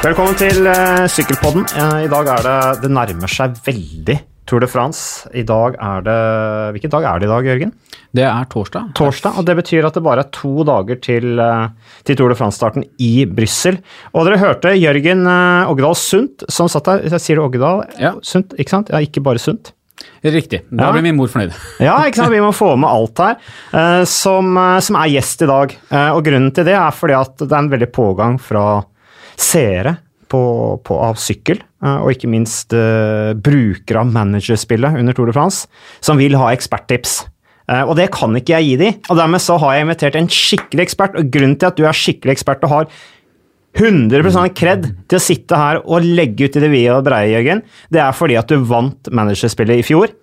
Velkommen til uh, Sykkelpodden. I dag er det Det nærmer seg veldig Tour de France. I dag er det Hvilken dag er det i dag, Jørgen? Det er torsdag. Torsdag, og Det betyr at det bare er to dager til, uh, til Tour de France-starten i Brussel. Og dere hørte Jørgen Oggedal Sundt som satt der. Jeg sier du Oggedal? Ja. Sundt, ikke sant? Ja, ikke bare Sundt. Riktig. Da Ja. blir min mor fornøyd. Ja, ikke sant? vi må få med alt her. eh, som, eh, som er gjest i dag. Eh, og grunnen til det er fordi at det er en veldig pågang fra seere på, på, av sykkel, eh, og ikke minst uh, brukere av managerspillet under Tour de France, som vil ha eksperttips. Uh, og det kan ikke jeg gi de, og dermed så har jeg invitert en skikkelig ekspert. Og grunnen til at du er skikkelig ekspert og har 100% kred til å sitte her og legge ut i det vide og breie, Jørgen, det er fordi at du vant managerspillet i fjor.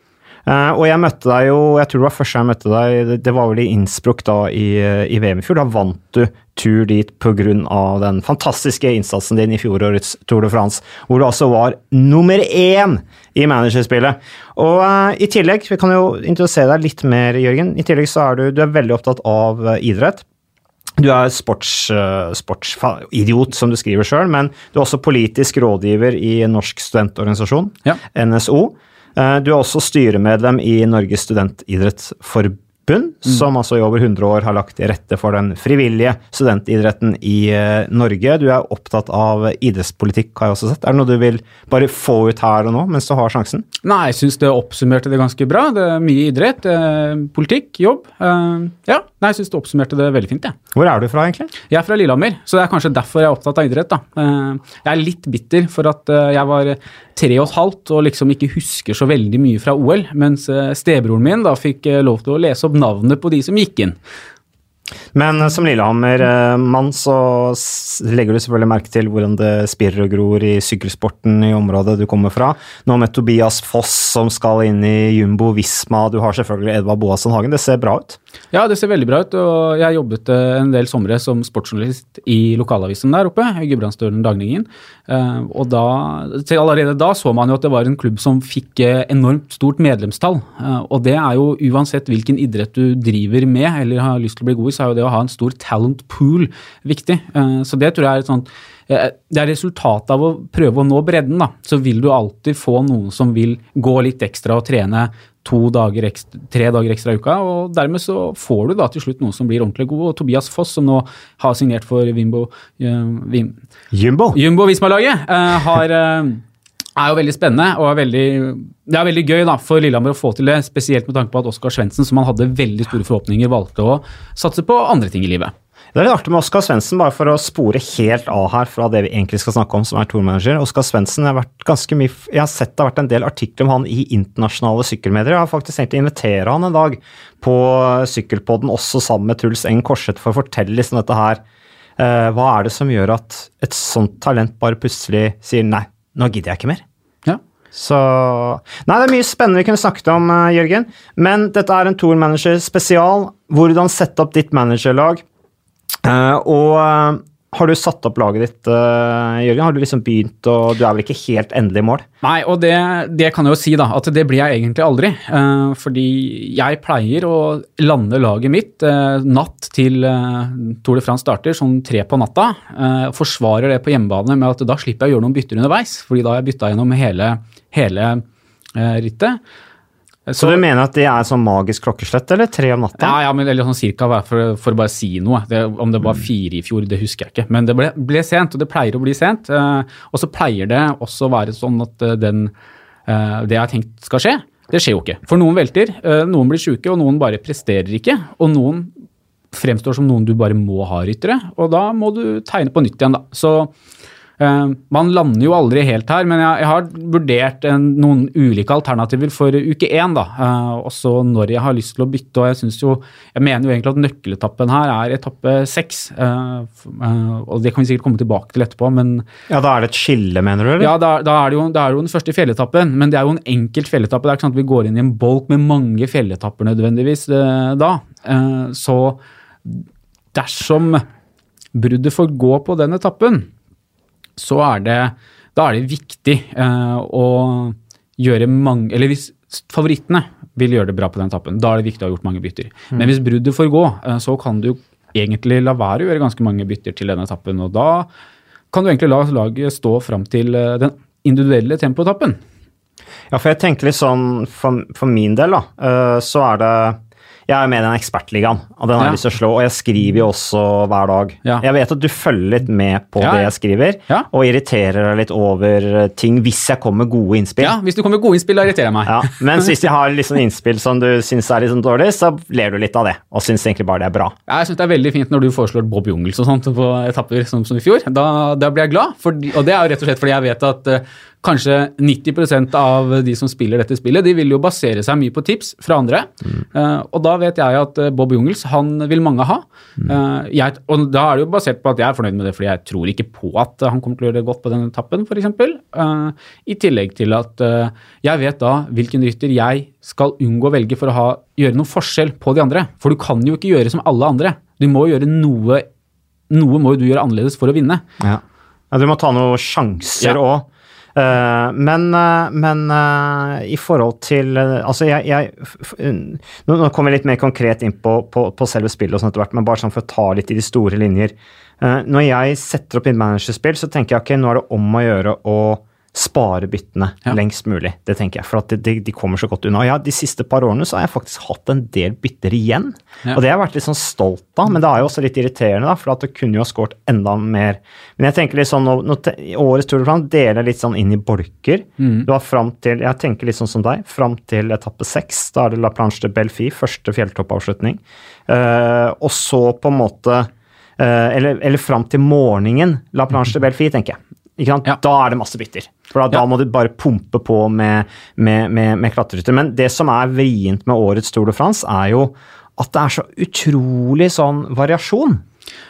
Uh, og jeg møtte deg jo, jeg tror det var første jeg møtte deg, det var vel i Innsbruck da i, i VM i fjor. Da vant du tur dit pga. den fantastiske innsatsen din i fjorårets Tour de France, hvor du altså var nummer én i managerspillet. Og uh, i tillegg, vi kan jo introdusere deg litt mer, Jørgen. I tillegg så er du, du er veldig opptatt av eh, idrett. Du er sports, sportsidiot, som du skriver sjøl, men du er også politisk rådgiver i Norsk studentorganisasjon, Ja. NSO. Eh, Du er også styremedlem i Norges studentidrettsforbund, som altså i over 100 år har lagt til rette for den frivillige studentidretten i eh, Norge. Du er opptatt av idrettspolitikk, har jeg også sett. Er det noe du vil bare få ut her og nå, mens du har sjansen? Nei, jeg syns det oppsummerte det ganske bra. Det er mye idrett, eh, politikk, jobb. Eh, ja, nei, jeg syns det oppsummerte det veldig fint, jeg. Hvor er du fra, egentlig? Jeg er fra Lillehammer, så det er kanskje derfor jeg er opptatt av idrett. da. Jeg er litt bitter for at jeg var tre og et halvt og liksom ikke husker så veldig mye fra OL, mens eh, stebroren min da fikk eh, lov til å lese opp navnet på de som gikk inn. Men eh, som Lillehammer-mann så legger du selvfølgelig merke til hvordan det spirrer og gror i sykkelsporten i området du kommer fra. Nå med Tobias Foss som skal inn i Jumbo Visma, du har selvfølgelig Edvard Boasson Hagen. Det ser bra ut. Ja, det ser veldig bra ut, og jeg jobbet eh, en del somre som sportsjournalist i lokalavisen der oppe, i Gudbrandsdølen Dagningen. Eh, Og da, til allerede da så man jo at det var en klubb som fikk eh, enormt stort medlemstall. Eh, Og det er jo uansett hvilken idrett du driver med eller har lyst til å bli god i, så er jo det å ha en stor talent pool viktig. Eh, Så det tror jeg er et sånt eh, det er resultatet av å prøve å nå bredden. da, Så vil du alltid få noen som vil gå litt ekstra og trene to dager ekstra, tre dager ekstra i uka. og Dermed så får du da til slutt noen som blir ordentlig gode. og Tobias Foss, som nå har signert for Vimbo eh, Wim, Jumbo! Jumbo Visma-laget, har er jo veldig spennende og er veldig, det er veldig gøy da, for Lillehammer å få til det. Spesielt med tanke på at Oskar Svendsen, som han hadde veldig store forhåpninger, valgte å satse på andre ting i livet. Det er litt artig med Oskar Svendsen, bare for å spore helt av her fra det vi egentlig skal snakke om, som er tourmanager. Oskar Svendsen, jeg har ganske mye Jeg har sett det har vært en del artikler om han i internasjonale sykkelmedier. Jeg har faktisk tenkt å invitere han en dag på Sykkelpodden, også sammen med Truls Eng Korseth, for å fortelle liksom dette her. Eh, hva er det som gjør at et sånt talent bare plutselig sier nei, nå gidder jeg ikke mer? Så Nei, det er mye spennende vi kunne snakket om, eh, Jørgen. Men dette er en tourmanager spesial. Hvordan sette opp ditt managerlag. Eh, og eh, har du satt opp laget ditt, Jørgen? Har du liksom begynt, og du er vel ikke helt endelig i mål? Nei, og det, det kan jeg jo si, da, at det blir jeg egentlig aldri. Uh, fordi jeg pleier å lande laget mitt uh, natt til uh, Tour de France starter, sånn tre på natta. Forsvarer det på hjemmebane med at da slipper jeg å gjøre noen bytter underveis, fordi da har jeg bytta gjennom hele, hele eh, rittet. Så, du mener at det er sånn magisk klokkeslett, eller tre om natta? Ja, ja, men eller sånn cirka, for, for å bare si noe. Det, om det var fire i fjor, det husker jeg ikke. Men det ble, ble sent, og det pleier å bli sent. Eh, og så pleier det også å være sånn at eh, den, eh, det jeg har tenkt skal skje, det skjer jo ikke. For noen velter, eh, noen blir sjuke, og noen bare presterer ikke. Og noen fremstår som noen du bare må ha ryttere, og da må du tegne på nytt igjen, da. Så Eh, man lander jo aldri helt her, men jeg, har vurdert en, noen ulike alternativer for uke én. da, eh, Også når jeg har lyst til å bytte. og Jeg synes jo, jeg mener jo egentlig at nøkkeletappen her er etappe seks. eh, eh, og Det kan vi sikkert komme tilbake til etterpå, men Ja, da er det et skille, mener du? eller? ja, da, da, er det jo, da er det jo den første fjelletappen. Men det er jo en enkelt fjelletappe. Det er ikke sant at vi går inn i en bolk med mange fjelletapper nødvendigvis eh, da. Eh, så dersom bruddet får gå på den etappen, så er det, da er det viktig eh, å gjøre mange Eller hvis favorittene vil gjøre det bra på den etappen, da er det viktig å ha gjort mange bytter. Men hvis bruddet får gå, eh, så kan du egentlig la være å gjøre ganske mange bytter til den etappen, og da kan du egentlig la laget stå fram til eh, den individuelle tempoetappen. Ja, for jeg tenker litt sånn For, for min del, da, eh, så er det jeg er med i den ekspertligaen, og den har jeg Ja. lyst til å slå. Og jeg skriver jo også hver dag. Ja. Jeg vet at du følger litt med på Ja, det jeg skriver, og irriterer deg litt over eh, ting hvis jeg kommer med gode innspill. Ja, Hvis du kommer med gode innspill, da irriterer jeg meg. Ja, Mens hvis jeg har liksom innspill som du syns er litt sånn dårlig, så ler du litt av det, og syns egentlig bare det er bra. Jeg synes det er veldig fint når du foreslår Bob Jungels og sånt på etapper som, som i fjor. Da, da blir jeg glad, for, og det er jo rett og slett fordi jeg vet at eh, kanskje 90% av de som spiller dette spillet, de vil jo basere seg mye på tips fra andre. Eh, og da vet jeg at eh, Bob Jungels, han vil mange ha. Uh, jeg, og da er det jo basert på at jeg er fornøyd med det, fordi jeg tror ikke på at han kommer til å gjøre det godt på den etappen, f.eks. Uh, I tillegg til at uh, jeg vet da hvilken rytter jeg skal unngå å velge for å ha, gjøre noen forskjell på de andre. For du kan jo ikke gjøre som alle andre. Du må gjøre noe Noe må jo du gjøre annerledes for å vinne. Ja. Ja, du må ta noen sjanser Ja. Òg. men eh, men eh, i forhold til eh, Altså, jeg, jeg nå, kommer jeg litt mer konkret inn på, på, på selve spillet, og sånt etter hvert, men bare sånn for å ta litt i de store linjer. Eh, når jeg setter opp mitt managerspill, så tenker jeg ok, nå er det om å gjøre å spare byttene Ja. lengst mulig. Det tenker jeg, for at de, de, kommer så godt unna. Ja, De siste par årene så har jeg faktisk hatt en del bytter igjen, Ja. og det har jeg vært litt sånn stolt av, men det er jo også litt irriterende, da, for at det kunne jo ha skåret enda mer. Men jeg tenker litt sånn, nå, nå, årets Tour de France deler litt sånn inn i bolker. Du har fram til, jeg tenker litt sånn som deg, fram til etappe seks. Da er det La Planche de Belfi, første fjelltoppavslutning. Uh, og så på en måte uh, Eller, eller fram til morgenen La Planche de Belfi, tenker jeg. Ja. Da er det masse bytter. For da, da må du bare pumpe på med, med, med, med klatrerytter. Men det som er vrient med årets Tour de France, er jo at det er så utrolig sånn variasjon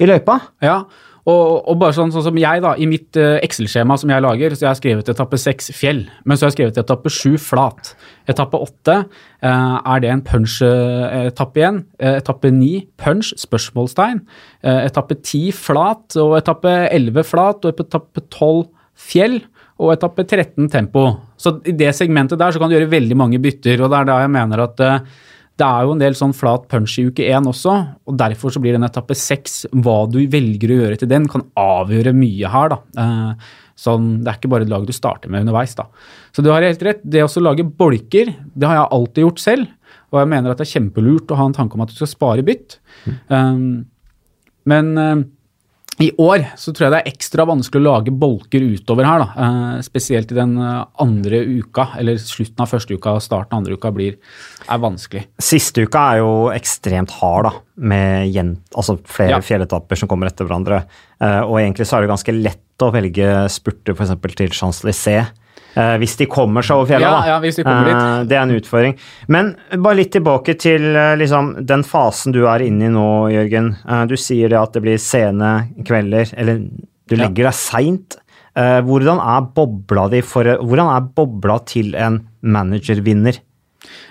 i løypa. Ja, og, og bare sånn, sånn som jeg, da, i mitt eh, Excel-skjema som jeg lager, så jeg har skrevet etappe seks fjell, men så har jeg skrevet etappe sju flat. Etappe åtte eh, er det en punch-etappe igjen. Eh, etappe ni punch, spørsmålstegn. Etappe ti flat, og etappe elleve flat, og etappe tolv fjell. Og etappe 13 tempo. Så i det segmentet der så kan du gjøre veldig mange bytter, og det er da jeg mener at eh, det er jo en del sånn flat punch i uke én også, og derfor så blir den etappe seks Hva du velger å gjøre til den, kan avgjøre mye her, da. Eh, sånn, det er ikke bare et lag du starter med underveis, da. Så du har helt rett. Det å lage bolker, det har jeg alltid gjort selv. Og jeg mener at det er kjempelurt å ha en tanke om at du skal spare bytt. Um, men i år så tror jeg det er ekstra vanskelig å lage bolker utover her. da. Eh, spesielt i den eh, andre uka, eller slutten av første uka og starten av andre uka blir, er vanskelig. Siste uka er jo ekstremt hard, da, med gjen, altså flere Ja. fjelletapper som kommer etter hverandre. Eh, og egentlig så er det ganske lett å velge spurter f.eks. til Champs-Élysées. Eh, hvis de kommer seg over fjellet, Ja, ja, hvis de kommer dit. Eh, det er en utfordring. Men bare litt tilbake til eh, liksom, den fasen du er inne i nå, Jørgen. Du sier det at det blir sene kvelder, eller du legger deg seint. Hvordan er bobla di for Hvordan er bobla til en managervinner?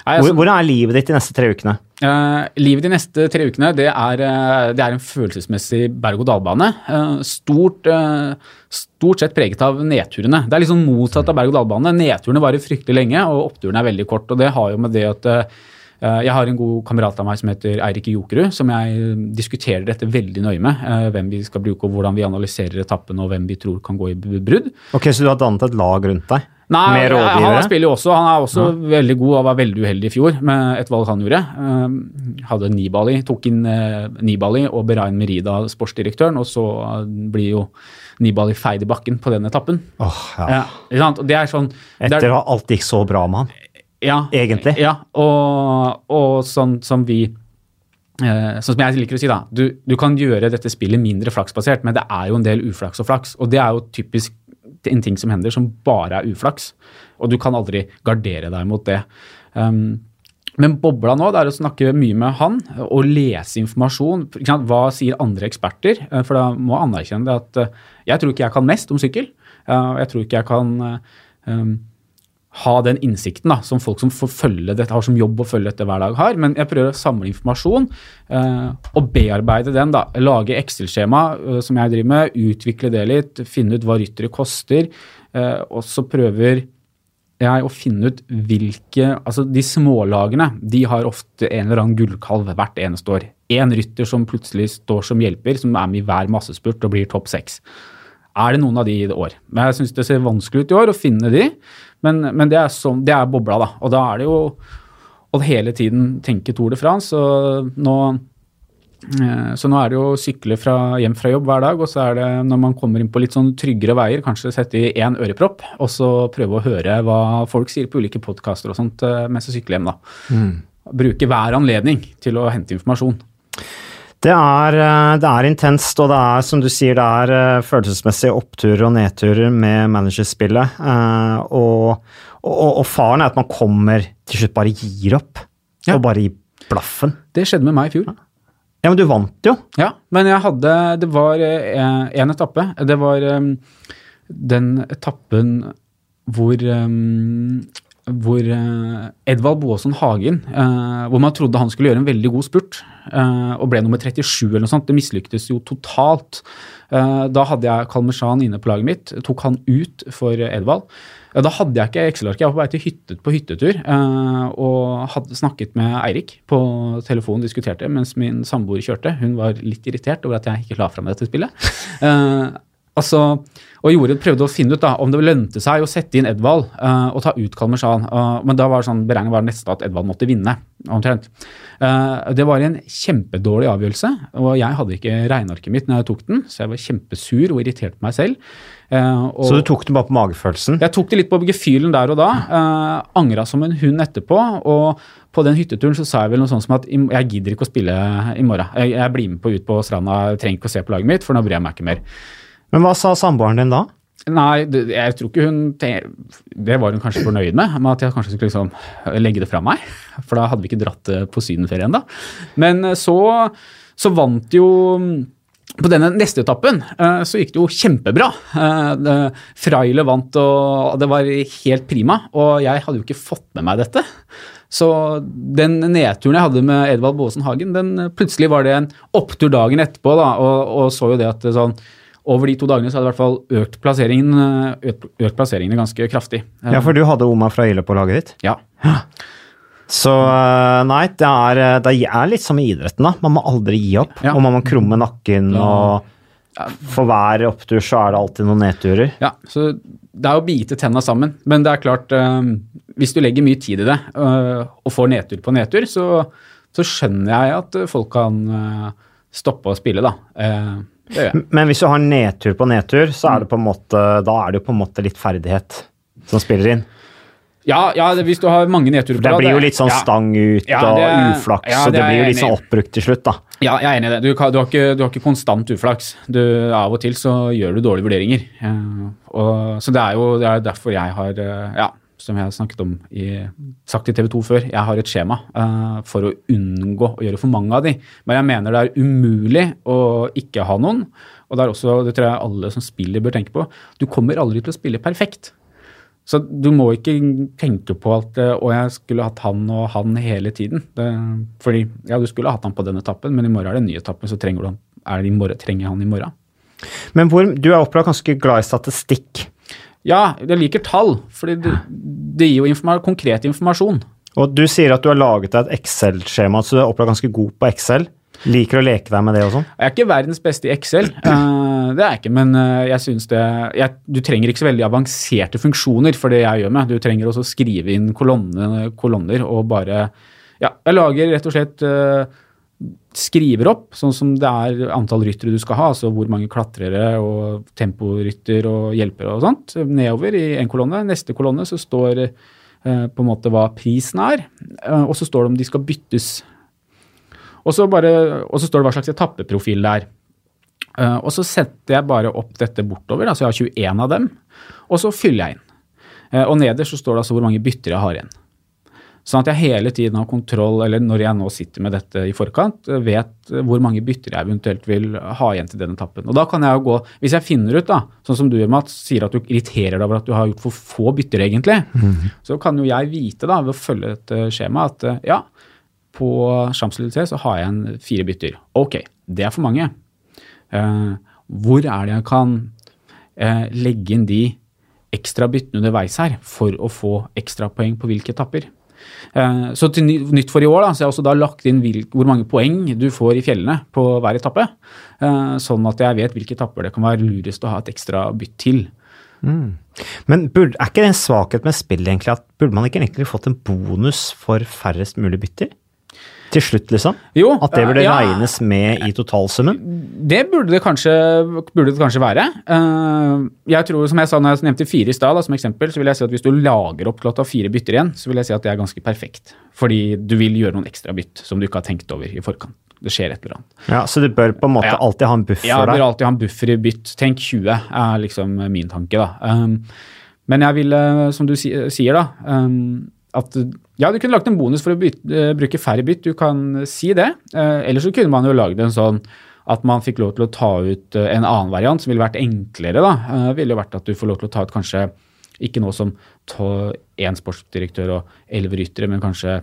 Altså, hvordan er livet ditt de neste tre ukene? Eh, livet de neste tre ukene det er, eh, det er en følelsesmessig berg-og-dal-bane. Uh, stort, uh, stort sett preget av nedturene. Det er liksom motsatt av berg-og-dal-bane. Nedturene varer fryktelig lenge, og oppturene er veldig kort. og Det har jo med det at jeg har en god kamerat av meg som heter Eirik Jokerud, som jeg diskuterer dette veldig nøye med. Hvem vi skal bruke, og hvordan vi analyserer etappene, og hvem vi tror kan gå i brudd. Ok, Så du har dannet et lag rundt deg? Nei, Med han spiller jo også. Han er også veldig god og var veldig uheldig i fjor med et valg han gjorde. Um, hadde Nibali, tok inn uh, Nibali og Berain Merida, sportsdirektøren, og så uh, blir jo Nibali feid i bakken på den etappen. Åh, ja. Ja, det er sånn det er- Etter at alt gikk så bra med han. ja, Egentlig. Ja, og, og sånn som vi eh, Sånn som jeg liker å si, da. Du, du kan gjøre dette spillet mindre flaksbasert, men det er jo en del uflaks og flaks. Og det er jo typisk en ting som hender som bare er uflaks. Og du kan aldri gardere deg mot det. Um, men bobla nå det er å snakke mye med han og lese informasjon. Hva sier andre eksperter? Eh, For da må anerkjenne det at eh, jeg tror ikke jeg kan mest om sykkel. Eh, Jeg tror ikke jeg kan um, ha den innsikten da, som folk som får følge dette, har som jobb å følge dette hver dag har. Men jeg prøver å samle informasjon eh, og bearbeide den. da, Lage Excel-skjema eh, som jeg driver med, utvikle det litt, finne ut hva ryttere koster. Eh, og så prøver jeg å finne ut hvilke Altså, de smålagene de har ofte en eller annen gullkalv hvert eneste år. Én rytter som plutselig står som hjelper, som er med i hver massespurt og blir topp seks. er det noen av de i år. Men jeg syns det ser vanskelig ut i år å finne de, men, men det, er sånn, det er bobla, da. Og da er det jo å hele tiden tenke Tour de France. Og nå, eh, så nå er det jo å sykle fra, hjem fra jobb hver dag, og så er det når man kommer inn på litt sånn tryggere veier, kanskje sette i én ørepropp, og så prøve å høre hva folk sier på ulike podkaster og sånt eh, mens jeg sykler hjem, da. Mm. Bruke hver anledning til å hente informasjon. Det er, eh, det er, intenst, og det er som du sier, det er uh, følelsesmessige oppturer og nedturer med managerspillet. Uh, og, og, og, faren er at man kommer til slutt bare gir opp. Ja. Og bare gir blaffen. Det skjedde med meg i fjor. Ja, men du vant jo. Ja, men jeg hadde Det var én etappe. Det var den etappen hvor um, hvor uh, Edvald Boasson Hagen, uh, hvor man trodde han skulle gjøre en veldig god spurt, uh, og ble nummer 37 eller noe sånt. Det mislyktes jo totalt. da hadde jeg Kalmershan inne på laget mitt, tok han ut for Edvald. da hadde jeg ikke Excel-arket, jeg var på vei til hyttet på hyttetur og hadde snakket med Eirik på telefon, diskuterte mens min samboer kjørte. Hun var litt irritert over at jeg ikke la fra meg dette spillet. Altså, og gjorde, prøvde å finne ut da, om det lønte seg å sette inn Edvald uh, og ta ut Kalmershan. Uh, men da var sånn, beregningen var nesten at Edvald måtte vinne. omtrent. Uh, det var en kjempedårlig avgjørelse, og jeg hadde ikke regnearket mitt når jeg tok den, så jeg var kjempesur og irritert på meg selv. Og, så du tok den bare på magefølelsen? Jeg tok det litt på gefühlen der og da. Angra som en hund etterpå. og på den hytteturen så sa jeg vel noe sånt som at jeg gidder ikke å spille i morgen. Jeg, jeg blir med på ut på stranda, jeg trenger ikke å se på laget mitt, for nå bryr jeg meg ikke mer. Men hva sa samboeren din da? Nei, jeg tror ikke hun Det var hun kanskje fornøyd med, med at jeg kanskje skulle liksom legge det fra meg. For da hadde vi ikke dratt på sydenferie ennå. Men eh, så, så vant jo på denne neste etappen eh, så gikk det jo kjempebra. Eh, Fraile vant, og det var helt prima. Og jeg hadde jo ikke fått med meg dette. Så den nedturen jeg hadde med Edvald Baasen Hagen, den plutselig var det en opptur dagen etterpå, da, og, og så jo det at sånn over de to dagene så hadde i hvert fall økt, plasseringen, eh, økt, økt plasseringene ganske kraftig. Ja, for du hadde Oma fra Ile på laget ditt? Ja. Så eh, nei, det er, eh, det er, litt som i idretten, da. Man må aldri gi opp. Ja. Og man må krumme nakken, og for hver opptur så er det alltid noen nedturer. Ja, så det er å bite tenna sammen. Men det er klart, hvis du legger mye tid i det og får nedtur på nedtur, så, så skjønner jeg at folk kan stoppe å spille, da. Men hvis du har nedtur på nedtur, så er det på en måte, da er det jo på en måte litt ferdighet som spiller inn. Ja, ja hvis du har mange nedturer på Det blir jo litt sånn stang ut ja, og uflaks, ja, så det, det blir jo litt sånn oppbrukt til slutt, da. Ja, jeg er enig i det. Du, du, har ikke, du, har ikke, konstant uflaks. Du, av og til så gjør du dårlige vurderinger. Og, så det er jo det er derfor jeg har Ja, som jeg har snakket om i, sagt i TV 2 før, jeg har et skjema uh, for å unngå å gjøre for mange av de. Men jeg mener det er umulig å ikke ha noen. Og det er også, det tror jeg alle som spiller bør tenke på. Du kommer aldri til å spille perfekt. Så du må ikke tenke på at eh, å, jeg skulle hatt han og han hele tiden. Det, fordi ja, du skulle hatt han på den etappen, men i morgen er det en ny etappe, så trenger du han, er det i morgen, trenger han i morgen. Men hvor, du er opplagt ganske glad i statistikk. Ja, jeg liker tall, for det, det gir jo informa konkret informasjon. Og du sier at du har laget deg et Excel-skjema, så du er opplagt ganske god på Excel. Liker å leke deg med det og sånn? Jeg er ikke verdens beste i Excel, uh, det er jeg ikke. Men uh, jeg syns det jeg, Du trenger ikke så veldig avanserte funksjoner for det jeg gjør med. Du trenger også å skrive inn kolonner, kolonner og bare Ja, jeg lager rett og slett uh, skriver opp, sånn som det er antall ryttere du skal ha, altså hvor mange klatrere og temporytter og hjelpere og sånt, nedover i en kolonne. Neste kolonne så står eh, på en måte hva prisen er, eh, og så står det om de skal byttes. Og så, bare, og så står det hva slags etappeprofil det er. Eh, og så setter jeg bare opp dette bortover, altså jeg har 21 av dem, og så fyller jeg inn. Eh, og nederst så står det altså hvor mange bytter jeg har igjen. Sånn at jeg hele tiden har kontroll, eller når jeg nå sitter med dette i forkant, vet hvor mange bytter jeg eventuelt vil ha igjen til den etappen. Og da kan jeg jo gå, Hvis jeg finner ut, da, sånn som du Mats, sier at du irriterer deg over at du har gjort for få bytter, egentlig, mm. så kan jo jeg vite, da, ved å følge et skjema, at ja, på Champs-Élysées så har jeg en fire bytter. Ok, det er for mange. Uh, hvor er det jeg kan uh, legge inn de ekstra byttene underveis her for å få ekstrapoeng på hvilke etapper? Eh, så til nytt for i år da, så har jeg også da lagt inn hvor mange poeng du får i fjellene på hver etappe. Eh, sånn at jeg vet hvilke etapper det kan være lurest å ha et ekstra bytt til. Mm. Men burde, er ikke det en svakhet med spillet egentlig, at burde man ikke egentlig fått en bonus for færrest mulig bytter? Til slutt, liksom? Jo, At det burde ja. regnes med i totalsummen? Det burde det kanskje, burde det kanskje være. Eh, jeg tror, som jeg sa når jeg nevnte fire i stad, som eksempel, så vil jeg si at hvis du lager opp til at du har fire bytter igjen, så vil jeg si at det er ganske perfekt. Fordi du vil gjøre noen ekstra bytt som du ikke har tenkt over i forkant. Det skjer et eller annet. Ja, Så du bør på en måte Ja. alltid ha en buffer Ja, du bør alltid ha en buffer i bytt. Tenk 20 er liksom min tanke, da. Um, men jeg vil, eh, som du sier, da um, at ja, du kunne lagt en bonus for å bytte, eh, bruke færre bytt, du kan si det. Uh, Eller så kunne man jo lagd en sånn at man fikk lov til å ta ut eh, en annen variant som ville vært enklere. da, uh, ville jo vært at du får lov til å ta ut kanskje ikke noe som én sportsdirektør og elleve ryttere, men kanskje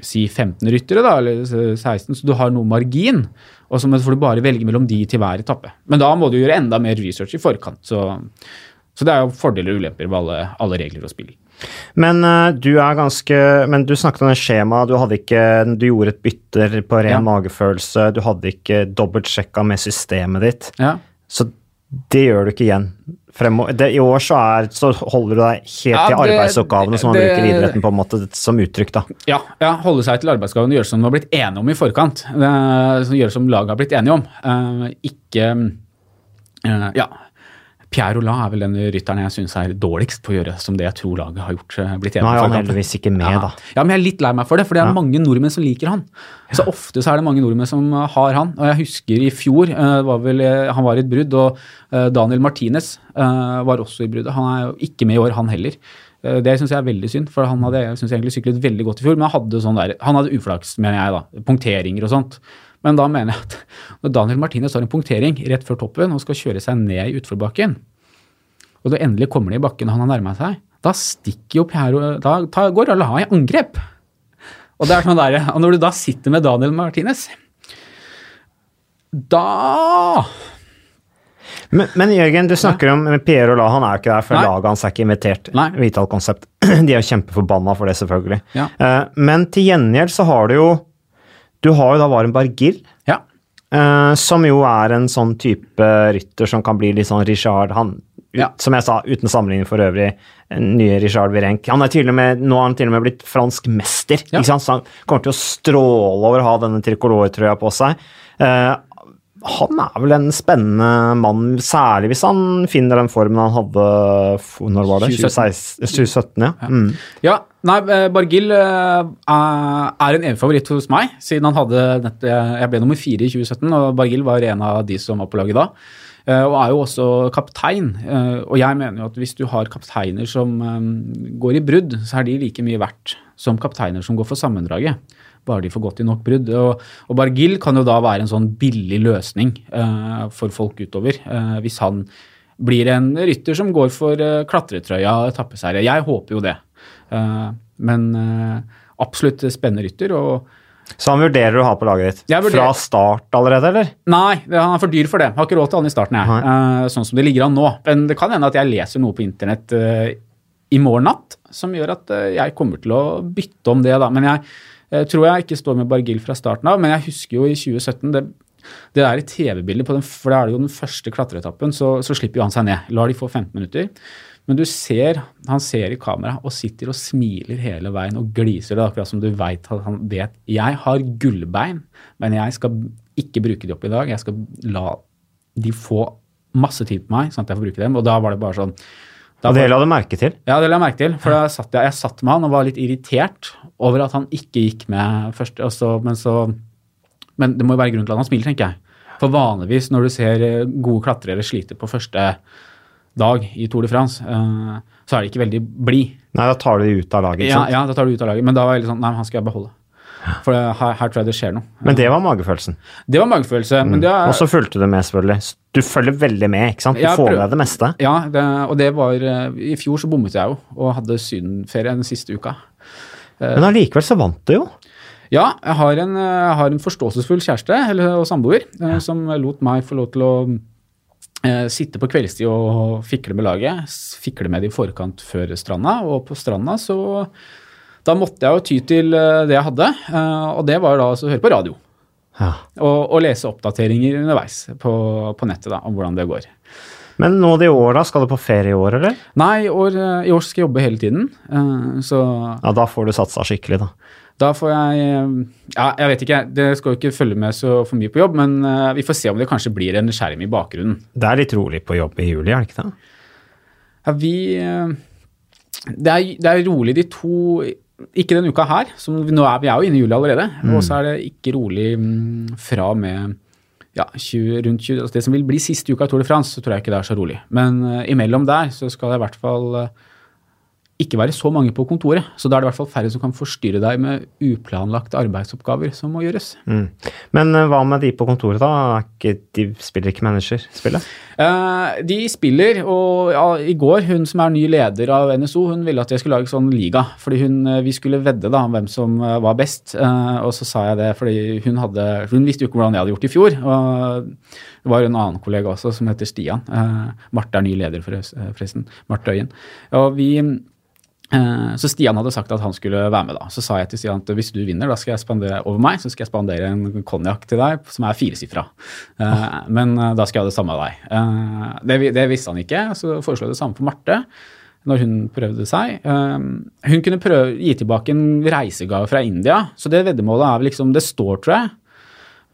si 15 ryttere, da, eller 16, så du har noe margin. Og så får du bare velge mellom de til hver etappe. Men da må du gjøre enda mer research i forkant. Så, så det er jo fordeler og ulemper med alle, alle regler og spill. Men eh, du er ganske Men du snakket om det skjemaet. Du hadde ikke Du gjorde et bytter på ren Ja. magefølelse. Du hadde ikke dobbeltsjekka med systemet ditt. Ja. Så det gjør du ikke igjen. Fremover. det, I år så, er, så holder du deg helt Ja, til arbeidsoppgavene som man det- bruker i idretten på en måte som uttrykk. da. Ja, ja, holde seg til arbeidsoppgavene, gjøre som man har blitt enige om i forkant. Det, gjøre som laget har blitt enige om. Uh, ikke uh, Ja. Pierre Roland er vel den rytteren jeg syns er dårligst på å gjøre som det jeg tror laget har gjort. eh, blitt Nå er han heldigvis ikke med, ja. da. Ja, men jeg er litt lei meg for det, for det er Ja. mange nordmenn som liker han. Så ofte så er det mange nordmenn som uh, har han. Og jeg husker i fjor, uh, var vel, han var i et brudd, og Daniel Martinez var også i bruddet. Han er jo ikke med i år, han heller. Det syns jeg er veldig synd, for han hadde jeg synes egentlig syklet veldig godt i fjor. Men han hadde, sånn der, han hadde uflaks, mener jeg, da. Punkteringer og sånt. Men da mener jeg at når Daniel Martinez har en punktering rett før toppen og skal kjøre seg ned i utforbakken, og da endelig kommer de i bakken og han har nærma seg, da stikker jo Pierre Da går går Allah i angrep. Og det er sånn der, og når du da sitter med Daniel Martinez Da Men, men Jørgen, du snakker om Pierre Ola, han er jo ikke der, for Nei. laget hans er ikke invitert. Nei. Vital Konsept. De er jo kjempeforbanna for det, selvfølgelig. Ja. Eh, men til gjengjeld så har du jo Du har jo da Varen Bargil, Ja. eh, som jo er en sånn type rytter som kan bli litt sånn Richard han, ut, Ja. Som jeg sa, uten sammenligning for øvrig, nye Richard Virenk. Han er til og med, nå har han til og med blitt fransk mester, Ja. så han kommer til å stråle over å ha denne tricolore-trøya på seg. Eh, han er vel en spennende mann, særlig hvis han finner den formen han hadde Når var det? 2017. 2016, 2017 ja. Mm. Ja, nei, eh, Bargil eh, er en evig favoritt hos meg, siden han hadde nett, Jeg ble nummer fire i 2017, og Bargil var en av de som var på laget da. Eh, Og er jo også kaptein. eh, Og jeg mener jo at hvis du har kapteiner som eh, går i brudd, så er de like mye verdt som kapteiner som går for sammendraget. Bare de får gått i nok brudd. Og, og Bargil kan jo da være en sånn billig løsning uh, for folk utover. Uh, hvis han blir en rytter som går for uh, klatretrøya og etappeseier. Jeg håper jo det. Men absolutt spennende rytter. og Så han vurderer å ha på laget ditt fra start allerede, eller? Nei, han er for dyr for det. Har ikke råd til han i starten, jeg. Uh, sånn som det ligger an nå. Men det kan hende at jeg leser noe på internett uh, i morgen natt som gjør at uh, jeg kommer til å bytte om det, da. Men jeg tror jeg ikke står med Bargil fra starten av. Men jeg husker jo i 2017 det, det der TV-bildet, på den, for det er jo den første klatreetappen, så, så slipper jo han seg ned. Lar de få 15 minutter. Men du ser, han ser i kamera og sitter og smiler hele veien og gliser. Det er akkurat som du vet at han vet Jeg har gullbein, men jeg skal ikke bruke de opp i dag. Jeg skal la de få masse tid på meg, sånn at jeg får bruke dem. Og da var det bare sånn da Og det la du merke til? ja, det la jeg merke til. For da satt jeg, jeg satt med han og var litt irritert over at han ikke gikk med først. og så- men, så, men det må jo være grunn til at han smiler, tenker jeg. For vanligvis når du ser eh, gode klatrere slite på første dag i Tour de France, eh, så er de ikke veldig blid. Nei, da tar du de ut av laget, Ja, ja, da tar du ut av laget. Men da var jeg litt sånn Nei, han skal jeg beholde. For her, her tror jeg det skjer noe. Men det var magefølelsen. Det var magefølelse. Mm. er, Og så fulgte du med, selvfølgelig. Du følger veldig med, ikke sant? Du Jeg får med det meste. Ja, det, og det var eh, I fjor så bommet jeg jo, og hadde sydenferie den siste uka. Men allikevel så vant du jo. Ja, jeg har en, eh, jeg har en forståelsesfull kjæreste eller, og samboer ja. som lot meg få lov til å eh, sitte på kveldstid og fikle med laget. Fikle med det i forkant før stranda, og på stranda så da måtte jeg jo ty til eh, det jeg hadde, eh, og det var da altså å høre på radio. Ja. Og, og lese oppdateringer underveis på, på nettet da, om hvordan det går. Men nå i år, da? Skal du på ferie i år, eller? Nei, år, eh, i år skal jeg jobbe hele tiden, så Ja, da får du satsa skikkelig, da. da får jeg Ja, jeg vet ikke, det skal jo ikke følge med så for mye på jobb, men vi får se om det kanskje blir en skjerm i bakgrunnen. Det er litt rolig på jobb i juli, er det ikke det? Ja, vi det er, det er rolig de to Ikke denne uka her, som nå er, vi er jo inne i juli allerede. Og så er det ikke rolig mm, fra og med ja, 20, rundt 20, altså det som vil bli siste uka av Tour de France, så tror jeg ikke det er så rolig. Men uh, imellom der så skal det i hvert fall eh, ikke være så mange på kontoret. Så da er det i hvert fall færre som kan forstyrre deg med uplanlagte arbeidsoppgaver som må gjøres. Mm. Men eh, hva med de på kontoret, da? De spiller ikke managerspillet? Eh, de spiller, og ja, i går, hun som er ny leder av NSO, hun ville at jeg skulle lage sånn liga. Fordi hun, eh, vi skulle vedde da om hvem som var best. Eh, og så sa jeg det fordi hun hadde Hun visste jo ikke hvordan jeg hadde gjort i fjor. Og det var en annen kollega også som heter Stian. Eh, Marte er ny leder, forresten. Marte Øyen. Og vi Så Stian hadde sagt at han skulle være med. da. Så sa jeg til Stian at hvis du vinner, da skal jeg spandere over meg, så skal jeg spandere en konjakk til deg som er firesifra. Oh. men eh, da skal jeg ha det samme av deg. Eh, det, det visste han ikke, så foreslo jeg det samme for Marte når hun prøvde seg. Eh, hun kunne prøve gi tilbake en reisegave fra India, så det veddemålet er liksom Det står, tror jeg.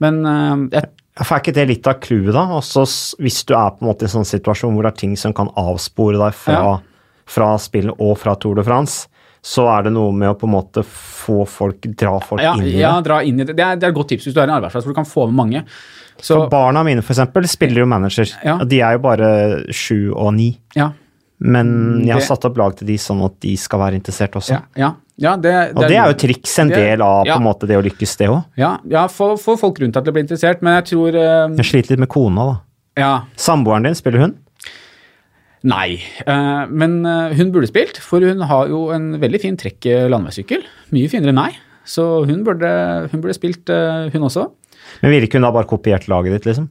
Men eh, jeg For er ikke det litt av clouet, da? Også hvis du er på en måte i en sånn situasjon hvor det er ting som kan avspore deg fra, Ja. Fra spillet og fra Tour de France, så er det noe med å på en måte få folk, dra folk ja, inn i det. ja, dra inn i det. Det er, det er et godt tips hvis du er en arbeidsplass hvor du kan få med mange. Så, For barna mine, for eksempel, spiller jo manager. Ja. De er jo bare sju og ni. ja, Men jeg har det- satt opp lag til de sånn at de skal være interessert også. ja, ja, ja det, Og det er jo triks, en det- del av på en måte det å lykkes, det òg. Ja, ja få, få folk rundt deg til å bli interessert, men jeg tror uh, Jeg sliter litt med kona, da. Ja, Samboeren din, spiller hun? Nei. Eh, men eh, hun burde spilt, for hun har jo en veldig fin trekk landeveissykkel. Mye finere enn meg. Så hun burde, hun burde spilt, eh, hun også. Men ville ikke hun da bare kopiert laget ditt, liksom?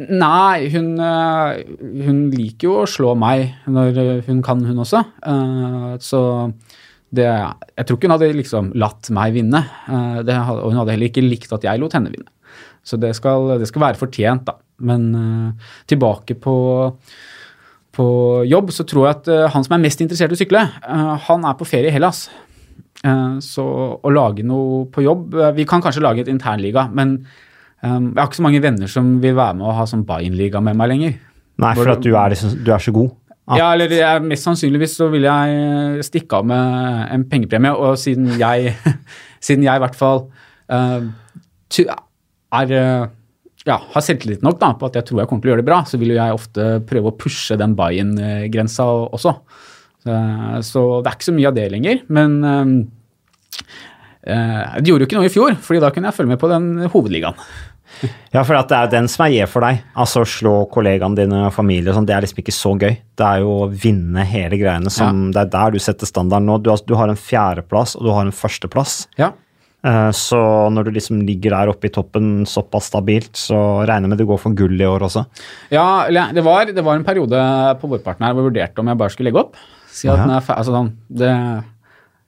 Nei, hun, hun liker jo å slå meg når hun kan, hun også. Eh, så det Jeg tror ikke hun hadde liksom latt meg vinne. Eh, det, og hun hadde heller ikke likt at jeg lot henne vinne. Så det skal, det skal være fortjent, da. Men uh, tilbake på, på jobb, så tror jeg at uh, han som er mest interessert i å sykle, uh, han er på ferie i Hellas. Så å lage noe på jobb Vi kan kanskje lage et internliga, men Um, jeg har ikke så mange venner som vil være med og ha sånn buy-in-liga med meg lenger. Nei, for at du er, liksom, du er så god. Ja, eller jeg, Mest sannsynligvis så vil jeg stikke av med en pengepremie, og siden jeg, siden jeg i hvert fall ty- er eh, ja, har selvtillit nok da, på at jeg tror jeg kommer til å gjøre det bra, så vil jo jeg ofte prøve å pushe den buy-in-grensa også. Så, så det er ikke så mye av det lenger, men eh, eh, det gjorde jo ikke noe i fjor, fordi da kunne jeg følge med på den hovedligaen. Ja, for det er jo den som er gjev for deg. Altså å slå kollegaene dine og familie og sånn, det er liksom ikke så gøy. Det er jo å vinne hele greiene som Det er der du setter standarden nå. Du har, du har en fjerdeplass, og du har en førsteplass. Ja. Eh, Så når du liksom ligger der oppe i toppen såpass stabilt, så regner jeg med det går for gull i år også. Ja, det var, det var en periode på vårparten her hvor jeg vurderte om jeg bare skulle legge opp. Si at den er fe- altså sånn, det,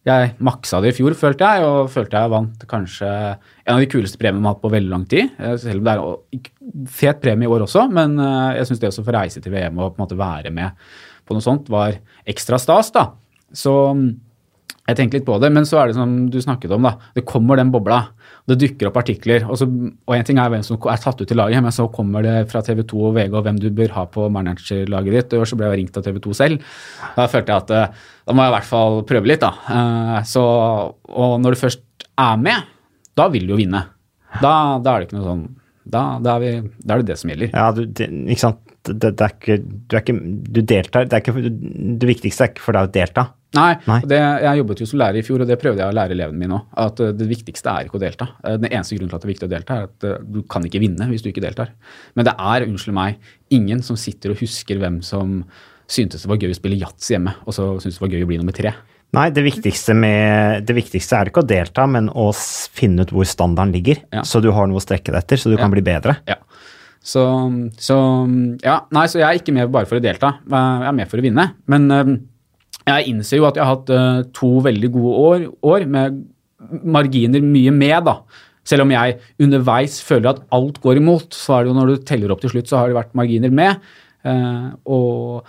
jeg maksa det i fjor, følte jeg, og følte jeg vant kanskje en av de kuleste premiene vi har hatt på veldig lang tid. Eh, Selv om det er fet premie i år også, men eh, jeg syns det også å få reise til VM og på en måte være med på noe sånt var ekstra stas, da. Så mm, jeg tenkte litt på det, men så er det som du snakket om, da. Det kommer den bobla. Det dukker opp artikler. Og, så, en ting er hvem som er tatt ut i laget, men så kommer det fra TV 2 og VG og hvem du bør ha på managerlaget ditt. Og så ble jeg ringt av TV 2 selv. Da følte jeg at eh, da må jeg i hvert fall prøve litt, da. Eh, Så, og når du først er med, da vil du jo vinne. Da, da er det ikke noe sånn da, da, er vi, da er det det som gjelder. Ja, du, det, ikke sant. Det, det er ikke, du er ikke Du deltar. Det, ikke, det viktigste er ikke for deg å delta. Nei, Nei. Det, jeg jobbet jo som lærer i fjor, og det prøvde jeg å lære elevene mine òg. At eh, det viktigste er ikke å delta. Eh, Den eneste grunnen til at det er viktig å delta, er at eh, du kan ikke vinne hvis du ikke deltar. Men det er, unnskyld meg, ingen som sitter og husker hvem som syntes det var gøy å spille yatzy hjemme, og så syntes det var gøy å bli nummer tre. Nei, det viktigste, med, det viktigste er ikke å delta, men å finne ut hvor standarden ligger. Ja. Så du har noe å strekke deg etter, så du Ja. kan bli bedre. Ja. Så, så ja, nei, så jeg er ikke med bare for å delta. Jeg er med for å vinne. Men Jeg innser jo at jeg har hatt eh, to veldig gode år, år med marginer mye med, da. Selv om jeg underveis føler at alt går imot, så er det jo når du teller opp til slutt, så har det vært marginer med. Eh, og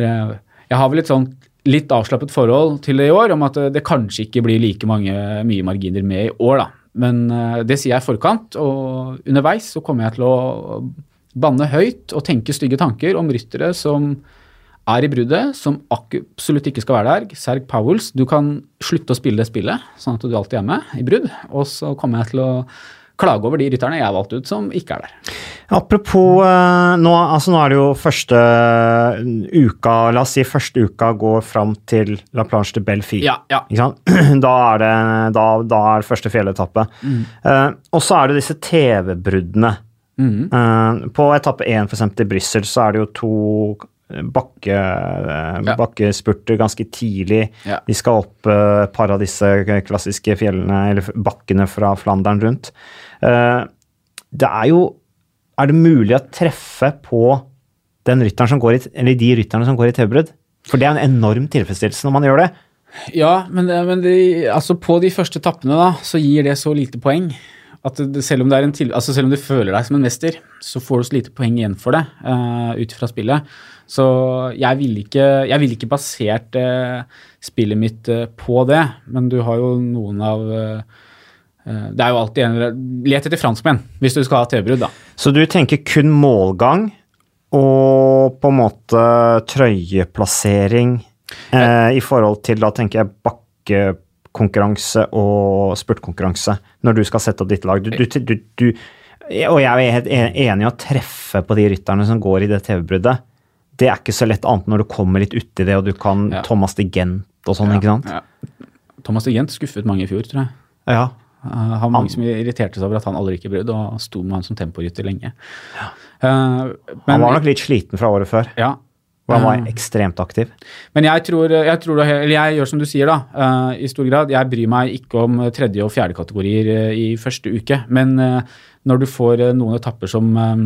eh, jeg har vel et sånn litt avslappet forhold til det i år, om at det kanskje ikke blir like mange, mye marginer med i år, da. Men det sier jeg i forkant, og underveis så kommer jeg til å banne høyt og tenke stygge tanker om ryttere som er i bruddet, som absolutt ikke skal være der. Serg Powells, du kan slutte å spille det spillet, sånn at du alltid er med i brudd. Og så kommer jeg til å klage over de rytterne jeg har valgt ut som ikke er der. Apropos eh, nå, altså nå er det jo første uka, la oss si første uka går fram til La Planche de Belfi. Ja, ja. Da er det da, da er første fjelletappe. Mm. Uh, og så er det disse TV-bruddene. Mm. Uh, på etappe 1 for eksempel, i Brussel så er det jo to bakke, eh, Ja. bakkespurter ganske tidlig. Ja. De skal opp eh, et par av disse klassiske fjellene, eller bakkene fra Flandern rundt. Eh, det er jo Er det mulig å treffe på den rytteren som går i, eller de rytterne som går i TV-brudd? For det er en enorm tilfredsstillelse når man gjør det. Ja, men, men de, altså på de første etappene da, så gir det så lite poeng. At det, selv, om det en til, altså selv om du føler deg som en mester, så får du så lite poeng igjen for det uh, ut fra spillet. Så jeg ville ikke, jeg ville ikke basert eh, spillet mitt eh, på det, men du har jo noen av eh, eh, Det er jo alltid en Let etter franskmenn hvis du skal ha TV-brudd, da. Så du tenker kun målgang og på en måte trøyeplassering eh, i forhold til, da tenker jeg, bakkekonkurranse og spurtkonkurranse når du skal sette opp ditt lag. Du, du, du, du, og jeg er helt enig i å treffe på de rytterne som går i det TV-bruddet. Det er ikke så lett annet når du kommer litt uti det, og du kan Ja. Thomas de Gent og sånn, ikke sant? Ja. Thomas de Gent skuffet mange i fjor, tror jeg. Ja. Uh, han mange som irriterte seg over at han aldri gikk i brudd, og sto med han som temporytter lenge. Uh, men, Han var nok litt sliten fra året før, ja. hvor han var Uh, ekstremt aktiv. Men jeg tror, jeg tror det, eller jeg gjør som du sier, da. uh, I stor grad. Jeg bryr meg ikke om tredje- og fjerde kategorier uh, i første uke. Men uh, når du får eh, noen etapper som eh,